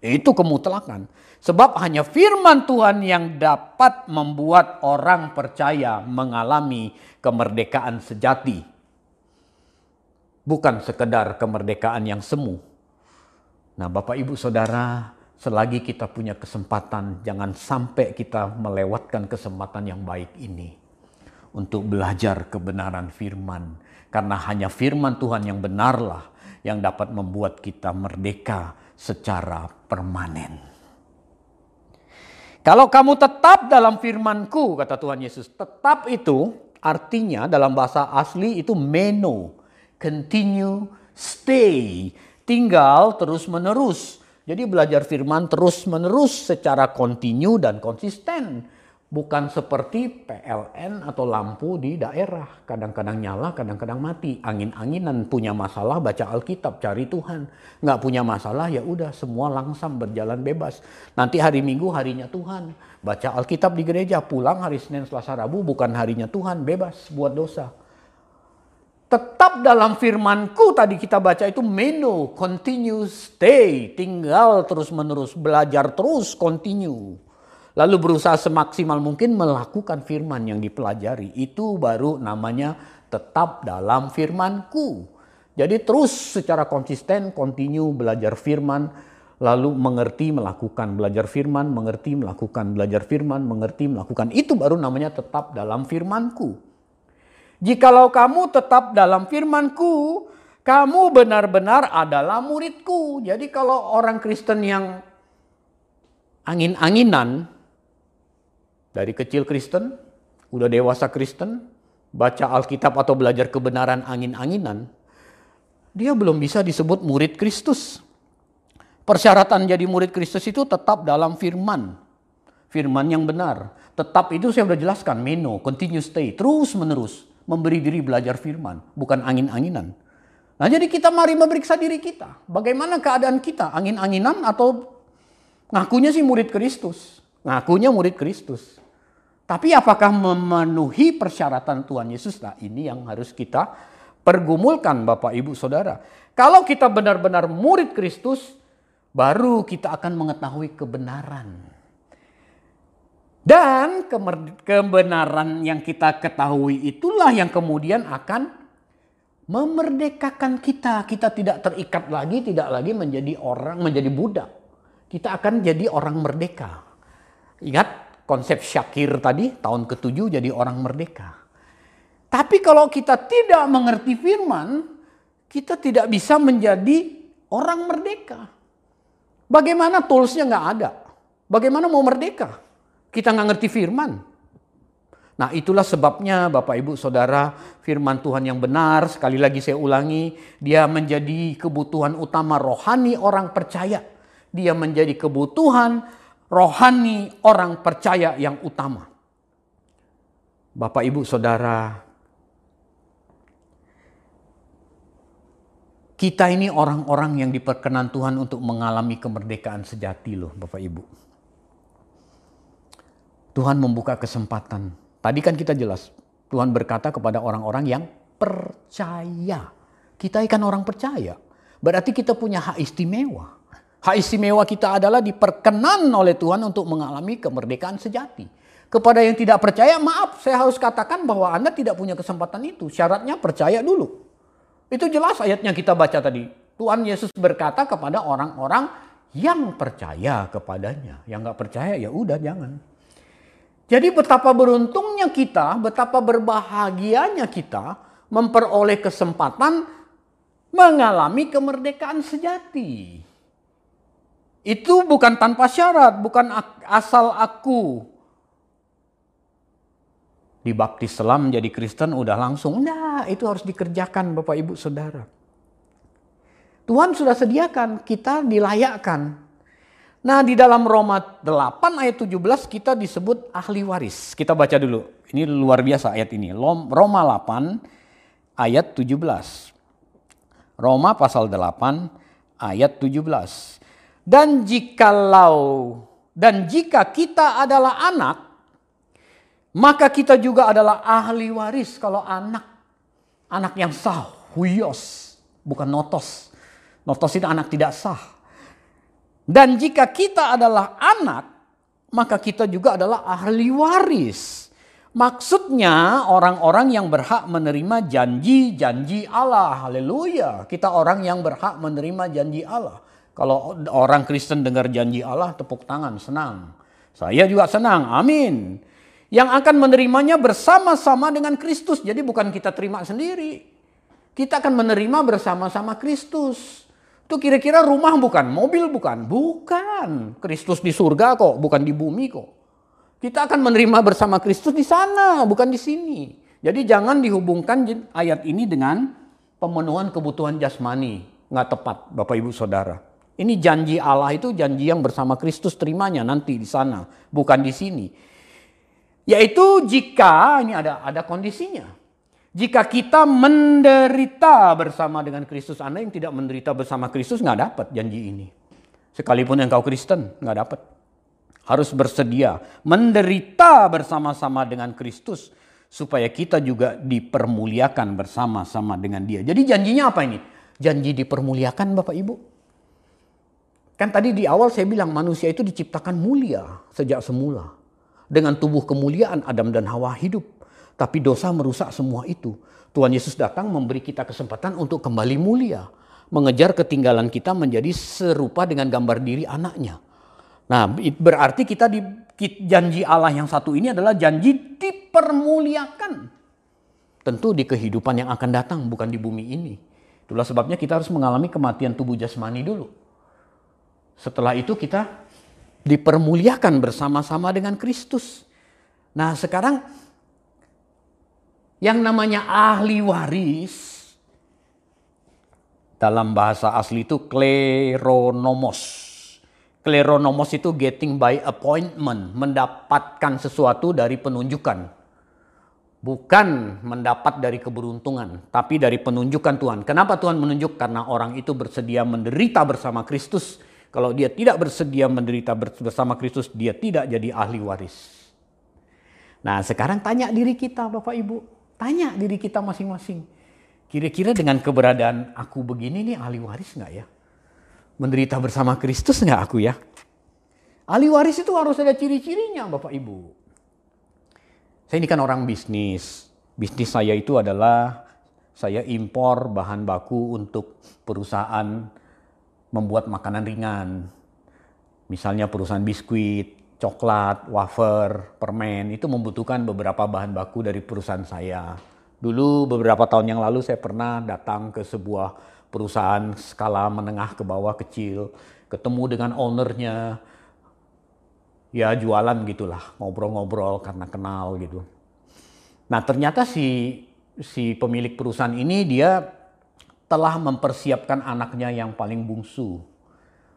Itu kemutlakan. Sebab hanya firman Tuhan yang dapat membuat orang percaya mengalami kemerdekaan sejati. Bukan sekedar kemerdekaan yang semu. Nah Bapak Ibu Saudara, selagi kita punya kesempatan, jangan sampai kita melewatkan kesempatan yang baik ini untuk belajar kebenaran firman. Karena hanya firman Tuhan yang benarlah yang dapat membuat kita merdeka secara permanen. Kalau kamu tetap dalam firmanku, kata Tuhan Yesus, tetap itu artinya dalam bahasa asli itu meno, continue, stay, tinggal terus menerus. Jadi belajar firman terus-menerus secara kontinu dan konsisten. Bukan seperti PLN atau lampu di daerah. Kadang-kadang nyala, kadang-kadang mati. Angin-anginan punya masalah baca Alkitab, cari Tuhan. Nggak punya masalah ya udah semua langsam berjalan bebas. Nanti hari Minggu harinya Tuhan. Baca Alkitab di gereja, pulang hari Senin, Selasa, Rabu bukan harinya Tuhan. Bebas buat dosa tetap dalam firmanku tadi kita baca itu menu, continue, stay, tinggal terus menerus, belajar terus, continue. Lalu berusaha semaksimal mungkin melakukan firman yang dipelajari. Itu baru namanya tetap dalam firmanku. Jadi terus secara konsisten, continue belajar firman, lalu mengerti, melakukan, belajar firman, mengerti, melakukan, belajar firman, mengerti, melakukan. Itu baru namanya tetap dalam firmanku. Jikalau kamu tetap dalam firmanku, kamu benar-benar adalah muridku. Jadi kalau orang Kristen yang angin-anginan, dari kecil Kristen, udah dewasa Kristen, baca Alkitab atau belajar kebenaran angin-anginan, dia belum bisa disebut murid Kristus. Persyaratan jadi murid Kristus itu tetap dalam firman. Firman yang benar. Tetap itu saya sudah jelaskan, meno, continue stay, terus menerus. Memberi diri belajar firman, bukan angin-anginan. Nah jadi kita mari memeriksa diri kita. Bagaimana keadaan kita, angin-anginan atau ngakunya sih murid Kristus. Ngakunya murid Kristus. Tapi apakah memenuhi persyaratan Tuhan Yesus? Nah ini yang harus kita pergumulkan Bapak Ibu Saudara. Kalau kita benar-benar murid Kristus, baru kita akan mengetahui kebenaran. Dan kebenaran yang kita ketahui itulah yang kemudian akan memerdekakan kita. Kita tidak terikat lagi, tidak lagi menjadi orang, menjadi budak. Kita akan jadi orang merdeka. Ingat konsep Syakir tadi tahun ke-7 jadi orang merdeka. Tapi kalau kita tidak mengerti firman, kita tidak bisa menjadi orang merdeka. Bagaimana toolsnya nggak ada? Bagaimana mau merdeka? Kita nggak ngerti firman. Nah itulah sebabnya Bapak Ibu Saudara firman Tuhan yang benar sekali lagi saya ulangi dia menjadi kebutuhan utama rohani orang percaya. Dia menjadi kebutuhan rohani orang percaya yang utama. Bapak, ibu, saudara, kita ini orang-orang yang diperkenan Tuhan untuk mengalami kemerdekaan sejati, loh, Bapak, ibu. Tuhan membuka kesempatan. Tadi kan kita jelas, Tuhan berkata kepada orang-orang yang percaya. Kita ikan orang percaya, berarti kita punya hak istimewa. Hak istimewa kita adalah diperkenan oleh Tuhan untuk mengalami kemerdekaan sejati. Kepada yang tidak percaya, maaf, saya harus katakan bahwa Anda tidak punya kesempatan itu. Syaratnya percaya dulu. Itu jelas ayatnya kita baca tadi. Tuhan Yesus berkata kepada orang-orang yang percaya kepadanya. Yang nggak percaya ya udah jangan. Jadi betapa beruntungnya kita, betapa berbahagianya kita memperoleh kesempatan mengalami kemerdekaan sejati. Itu bukan tanpa syarat, bukan asal aku dibaptis selam jadi Kristen udah langsung. Nah, itu harus dikerjakan Bapak Ibu Saudara. Tuhan sudah sediakan, kita dilayakkan. Nah, di dalam Roma 8 ayat 17 kita disebut ahli waris. Kita baca dulu. Ini luar biasa ayat ini. Roma 8 ayat 17. Roma pasal 8 ayat 17. Dan jikalau dan jika kita adalah anak, maka kita juga adalah ahli waris kalau anak. Anak yang sah, huyos, bukan notos. Notos itu anak tidak sah. Dan jika kita adalah anak, maka kita juga adalah ahli waris. Maksudnya orang-orang yang berhak menerima janji-janji Allah. Haleluya. Kita orang yang berhak menerima janji Allah. Kalau orang Kristen dengar janji Allah, tepuk tangan, senang. Saya juga senang, amin. Yang akan menerimanya bersama-sama dengan Kristus. Jadi bukan kita terima sendiri. Kita akan menerima bersama-sama Kristus. Itu kira-kira rumah bukan, mobil bukan. Bukan. Kristus di surga kok, bukan di bumi kok. Kita akan menerima bersama Kristus di sana, bukan di sini. Jadi jangan dihubungkan ayat ini dengan pemenuhan kebutuhan jasmani. Nggak tepat, Bapak Ibu Saudara. Ini janji Allah itu janji yang bersama Kristus terimanya nanti di sana, bukan di sini. Yaitu jika ini ada ada kondisinya. Jika kita menderita bersama dengan Kristus, Anda yang tidak menderita bersama Kristus nggak dapat janji ini. Sekalipun engkau Kristen nggak dapat. Harus bersedia menderita bersama-sama dengan Kristus supaya kita juga dipermuliakan bersama-sama dengan Dia. Jadi janjinya apa ini? Janji dipermuliakan Bapak Ibu. Kan tadi di awal saya bilang manusia itu diciptakan mulia sejak semula. Dengan tubuh kemuliaan Adam dan Hawa hidup. Tapi dosa merusak semua itu. Tuhan Yesus datang memberi kita kesempatan untuk kembali mulia. Mengejar ketinggalan kita menjadi serupa dengan gambar diri anaknya. Nah berarti kita di janji Allah yang satu ini adalah janji dipermuliakan. Tentu di kehidupan yang akan datang bukan di bumi ini. Itulah sebabnya kita harus mengalami kematian tubuh jasmani dulu setelah itu kita dipermuliakan bersama-sama dengan Kristus. Nah sekarang Yang namanya ahli waris dalam bahasa asli itu kleronomos. Kleronomos itu getting by appointment, mendapatkan sesuatu dari penunjukan. Bukan mendapat dari keberuntungan, tapi dari penunjukan Tuhan. Kenapa Tuhan menunjuk? Karena orang itu bersedia menderita bersama Kristus. Kalau dia tidak bersedia menderita bersama Kristus, dia tidak jadi ahli waris. Nah sekarang tanya diri kita Bapak Ibu. Tanya diri kita masing-masing. Kira-kira dengan keberadaan aku begini nih ahli waris nggak ya? Menderita bersama Kristus nggak aku ya? Ahli waris itu harus ada ciri-cirinya Bapak Ibu. Saya ini kan orang bisnis. Bisnis saya itu adalah saya impor bahan baku untuk perusahaan membuat makanan ringan. Misalnya perusahaan biskuit, coklat, wafer, permen itu membutuhkan beberapa bahan baku dari perusahaan saya. Dulu beberapa tahun yang lalu saya pernah datang ke sebuah perusahaan skala menengah ke bawah kecil, ketemu dengan ownernya, ya jualan gitulah, ngobrol-ngobrol karena kenal gitu. Nah ternyata si si pemilik perusahaan ini dia telah mempersiapkan anaknya yang paling bungsu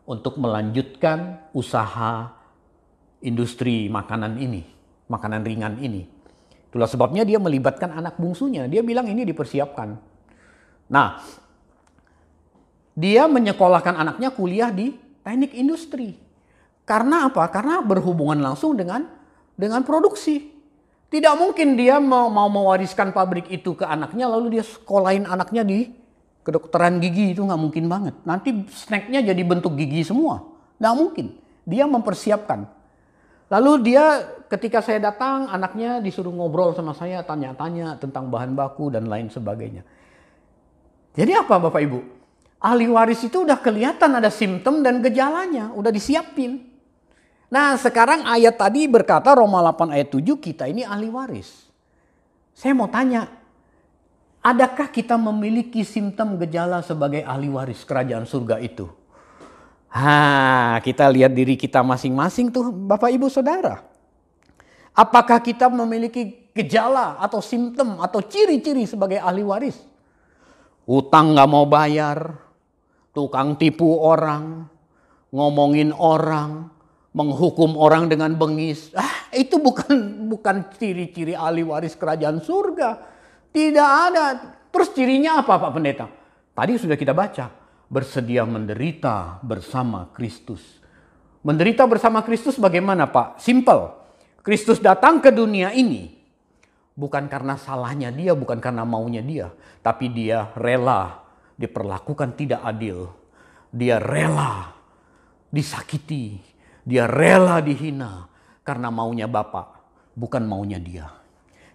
untuk melanjutkan usaha industri makanan ini, makanan ringan ini. Itulah sebabnya dia melibatkan anak bungsunya. Dia bilang ini dipersiapkan. Nah, dia menyekolahkan anaknya kuliah di teknik industri. Karena apa? Karena berhubungan langsung dengan dengan produksi. Tidak mungkin dia mau, mau mewariskan pabrik itu ke anaknya lalu dia sekolahin anaknya di kedokteran gigi itu nggak mungkin banget. Nanti snacknya jadi bentuk gigi semua. Nggak mungkin. Dia mempersiapkan. Lalu dia ketika saya datang anaknya disuruh ngobrol sama saya tanya-tanya tentang bahan baku dan lain sebagainya. Jadi apa Bapak Ibu? Ahli waris itu udah kelihatan ada simptom dan gejalanya, udah disiapin. Nah sekarang ayat tadi berkata Roma 8 ayat 7 kita ini ahli waris. Saya mau tanya, adakah kita memiliki simptom gejala sebagai ahli waris kerajaan surga itu? Ha, kita lihat diri kita masing-masing tuh Bapak Ibu Saudara. Apakah kita memiliki gejala atau simptom atau ciri-ciri sebagai ahli waris? Utang nggak mau bayar, tukang tipu orang, ngomongin orang, menghukum orang dengan bengis. Ah, itu bukan bukan ciri-ciri ahli waris kerajaan surga. Tidak ada. Terus cirinya apa Pak Pendeta? Tadi sudah kita baca. Bersedia menderita bersama Kristus. Menderita bersama Kristus bagaimana Pak? Simple. Kristus datang ke dunia ini bukan karena salahnya dia, bukan karena maunya dia, tapi dia rela diperlakukan tidak adil. Dia rela disakiti, dia rela dihina karena maunya Bapak, bukan maunya dia.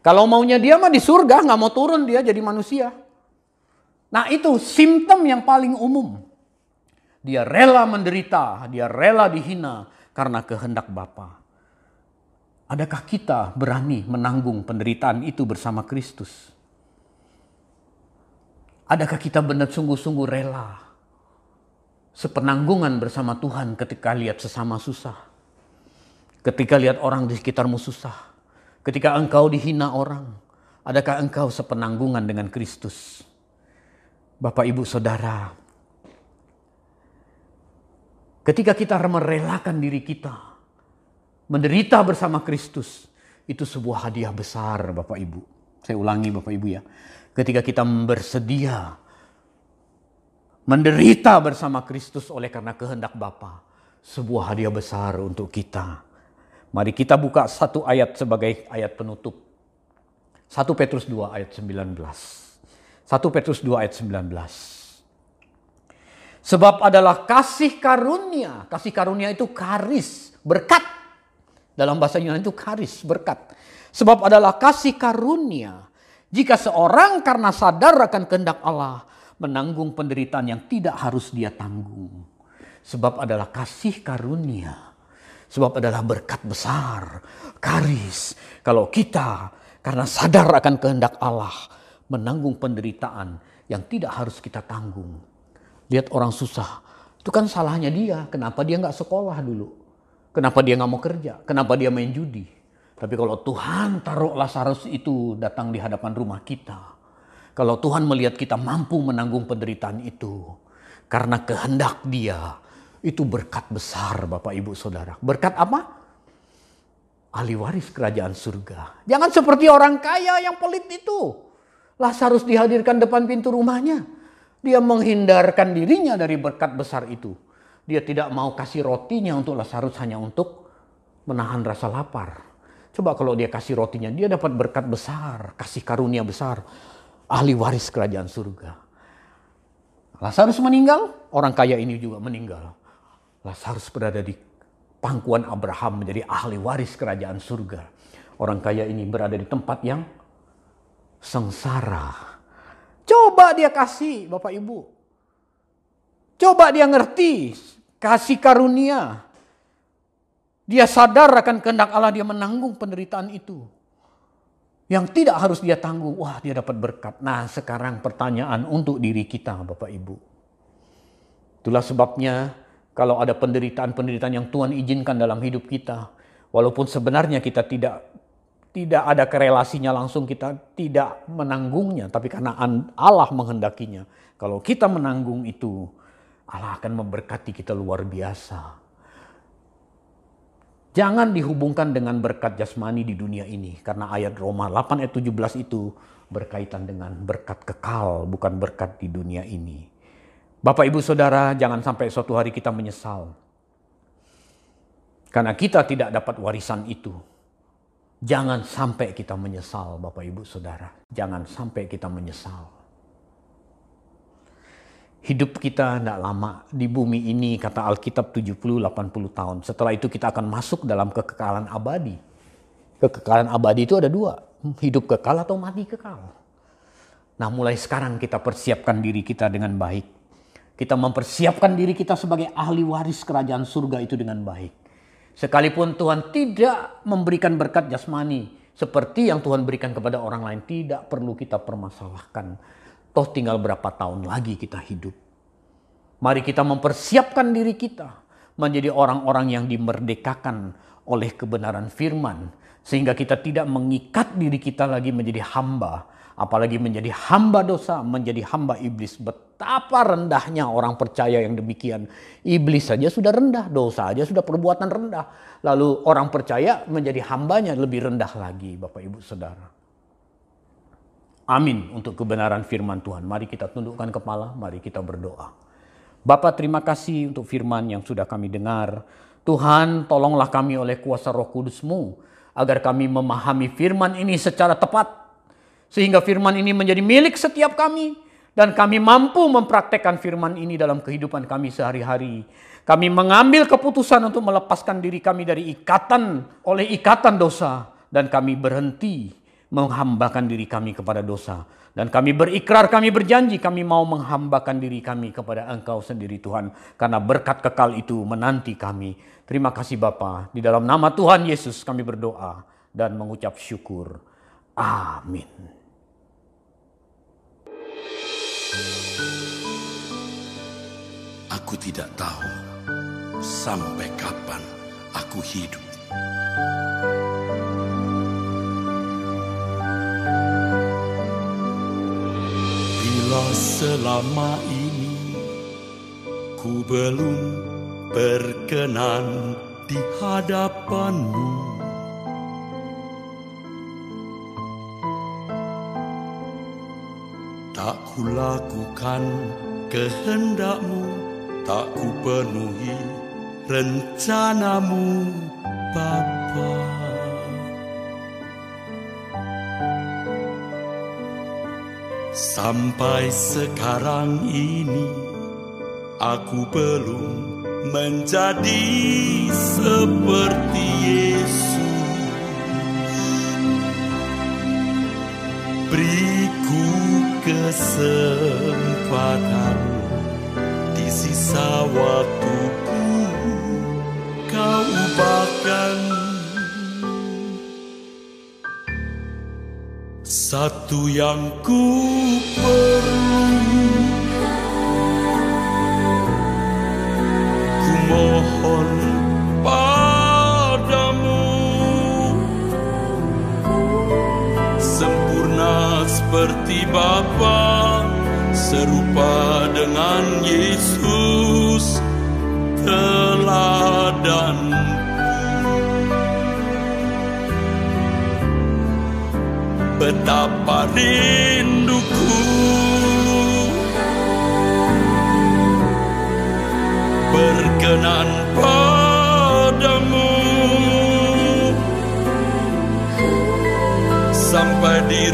Kalau maunya dia mah di surga nggak mau turun dia jadi manusia. Nah itu simptom yang paling umum. Dia rela menderita, dia rela dihina karena kehendak Bapa. Adakah kita berani menanggung penderitaan itu bersama Kristus? Adakah kita benar sungguh-sungguh rela sepenanggungan bersama Tuhan ketika lihat sesama susah. Ketika lihat orang di sekitarmu susah. Ketika engkau dihina orang. Adakah engkau sepenanggungan dengan Kristus? Bapak ibu saudara. Ketika kita merelakan diri kita. Menderita bersama Kristus. Itu sebuah hadiah besar Bapak ibu. Saya ulangi Bapak ibu ya. Ketika kita bersedia menderita bersama Kristus oleh karena kehendak Bapa. Sebuah hadiah besar untuk kita. Mari kita buka satu ayat sebagai ayat penutup. 1 Petrus 2 ayat 19. 1 Petrus 2 ayat 19. Sebab adalah kasih karunia. Kasih karunia itu karis, berkat. Dalam bahasa Yunani itu karis, berkat. Sebab adalah kasih karunia. Jika seorang karena sadar akan kehendak Allah menanggung penderitaan yang tidak harus dia tanggung. Sebab adalah kasih karunia. Sebab adalah berkat besar, karis. Kalau kita karena sadar akan kehendak Allah menanggung penderitaan yang tidak harus kita tanggung. Lihat orang susah, itu kan salahnya dia. Kenapa dia nggak sekolah dulu? Kenapa dia nggak mau kerja? Kenapa dia main judi? Tapi kalau Tuhan taruh Lazarus itu datang di hadapan rumah kita, kalau Tuhan melihat kita mampu menanggung penderitaan itu, karena kehendak Dia, itu berkat besar, Bapak Ibu Saudara. Berkat apa? Ahli waris kerajaan surga. Jangan seperti orang kaya yang pelit itu. Lazarus dihadirkan depan pintu rumahnya. Dia menghindarkan dirinya dari berkat besar itu. Dia tidak mau kasih rotinya untuk Lazarus hanya untuk menahan rasa lapar. Coba kalau dia kasih rotinya, dia dapat berkat besar, kasih karunia besar. Ahli waris kerajaan surga. Lazarus meninggal, orang kaya ini juga meninggal. Lazarus berada di pangkuan Abraham menjadi ahli waris kerajaan surga. Orang kaya ini berada di tempat yang sengsara. Coba dia kasih Bapak Ibu. Coba dia ngerti kasih karunia. Dia sadar akan kehendak Allah dia menanggung penderitaan itu. Yang tidak harus dia tanggung, wah dia dapat berkat. Nah sekarang pertanyaan untuk diri kita Bapak Ibu. Itulah sebabnya kalau ada penderitaan-penderitaan yang Tuhan izinkan dalam hidup kita. Walaupun sebenarnya kita tidak tidak ada korelasinya langsung kita tidak menanggungnya. Tapi karena Allah menghendakinya. Kalau kita menanggung itu, Allah akan memberkati kita luar biasa. Jangan dihubungkan dengan berkat jasmani di dunia ini. Karena ayat Roma 8 ayat 17 itu berkaitan dengan berkat kekal, bukan berkat di dunia ini. Bapak ibu saudara jangan sampai suatu hari kita menyesal. Karena kita tidak dapat warisan itu. Jangan sampai kita menyesal Bapak ibu saudara. Jangan sampai kita menyesal. Hidup kita tidak lama di bumi ini kata Alkitab 70-80 tahun. Setelah itu kita akan masuk dalam kekekalan abadi. Kekekalan abadi itu ada dua. Hidup kekal atau mati kekal. Nah mulai sekarang kita persiapkan diri kita dengan baik. Kita mempersiapkan diri kita sebagai ahli waris kerajaan surga itu dengan baik. Sekalipun Tuhan tidak memberikan berkat jasmani seperti yang Tuhan berikan kepada orang lain, tidak perlu kita permasalahkan Toh tinggal berapa tahun lagi kita hidup. Mari kita mempersiapkan diri kita menjadi orang-orang yang dimerdekakan oleh kebenaran firman. Sehingga kita tidak mengikat diri kita lagi menjadi hamba. Apalagi menjadi hamba dosa, menjadi hamba iblis. Betapa rendahnya orang percaya yang demikian. Iblis saja sudah rendah, dosa saja sudah perbuatan rendah. Lalu orang percaya menjadi hambanya lebih rendah lagi Bapak Ibu Saudara. Amin untuk kebenaran firman Tuhan. Mari kita tundukkan kepala, mari kita berdoa. Bapak terima kasih untuk firman yang sudah kami dengar. Tuhan tolonglah kami oleh kuasa roh kudusmu. Agar kami memahami firman ini secara tepat. Sehingga firman ini menjadi milik setiap kami. Dan kami mampu mempraktekkan firman ini dalam kehidupan kami sehari-hari. Kami mengambil keputusan untuk melepaskan diri kami dari ikatan oleh ikatan dosa. Dan kami berhenti menghambakan diri kami kepada dosa. Dan kami berikrar, kami berjanji, kami mau menghambakan diri kami kepada Engkau sendiri Tuhan. Karena berkat kekal itu menanti kami. Terima kasih Bapa. Di dalam nama Tuhan Yesus kami berdoa dan mengucap syukur. Amin.
Aku tidak tahu sampai kapan aku hidup. Bila selama ini ku belum berkenan di hadapanmu Tak ku lakukan kehendakmu Tak ku penuhi rencanamu Bapa. Sampai sekarang ini aku belum menjadi seperti Yesus. Beriku kesempatan sisa waktuku kau ubahkan. Satu yang ku perlu ku mohon padamu. Sempurna seperti Bapa serupa dengan Yesus teladan. Betapa rinduku. Berkenan padamu. Sampai di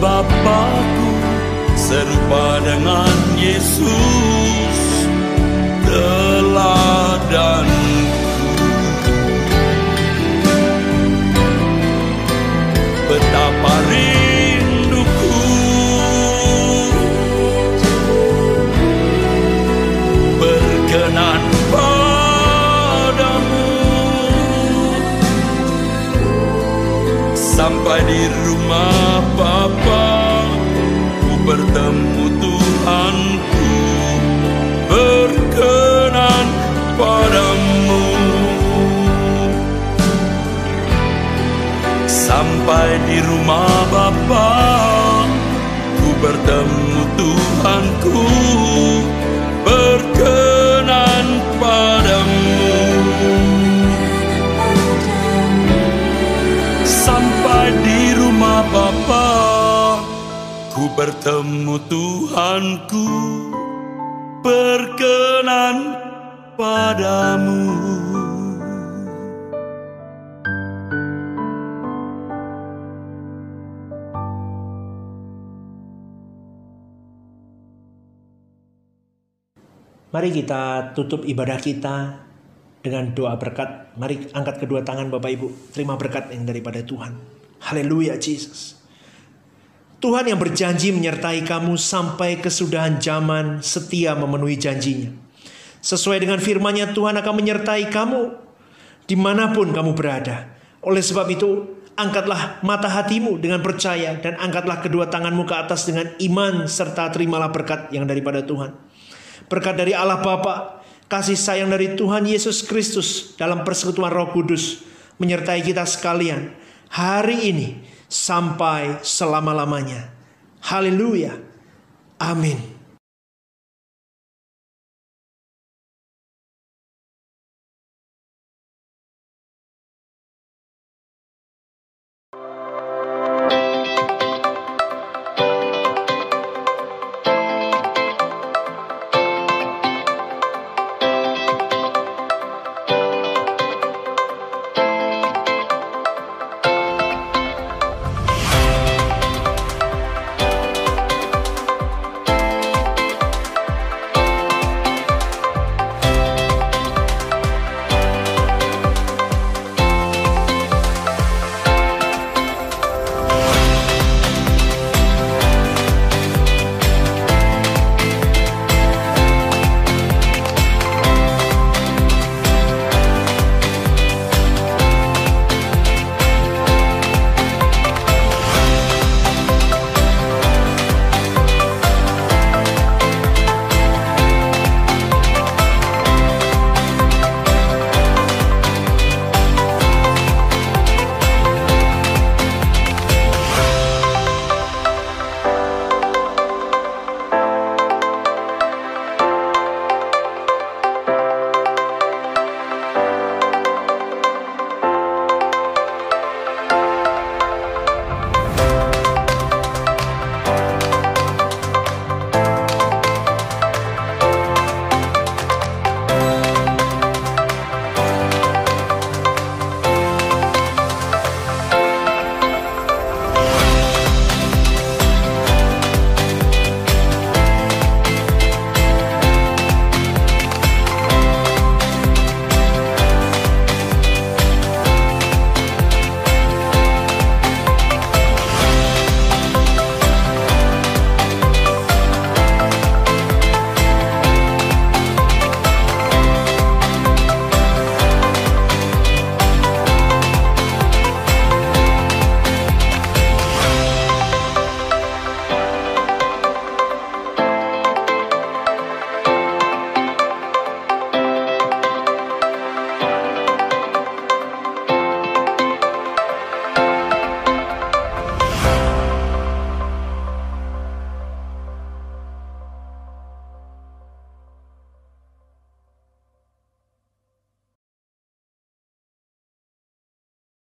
Bapakku serupa dengan Yesus. Teladanku Sampai di rumah Bapa Ku bertemu Tuhanku Berkenan padamu. Sampai di rumah Bapa Ku bertemu Tuhanku Berkenan padamu
Mari kita tutup ibadah kita dengan doa berkat. Mari angkat kedua tangan Bapak Ibu. Terima berkat yang daripada Tuhan. Haleluya Jesus. Tuhan yang berjanji menyertai kamu sampai kesudahan zaman setia memenuhi janjinya. Sesuai dengan firman-Nya Tuhan akan menyertai kamu di mana pun kamu berada. Oleh sebab itu, angkatlah mata hatimu dengan percaya dan angkatlah kedua tanganmu ke atas dengan iman serta terimalah berkat yang daripada Tuhan. Berkat dari Allah Bapa, kasih sayang dari Tuhan Yesus Kristus dalam persekutuan Roh Kudus menyertai kita sekalian hari ini sampai selama-lamanya. Haleluya. Amin.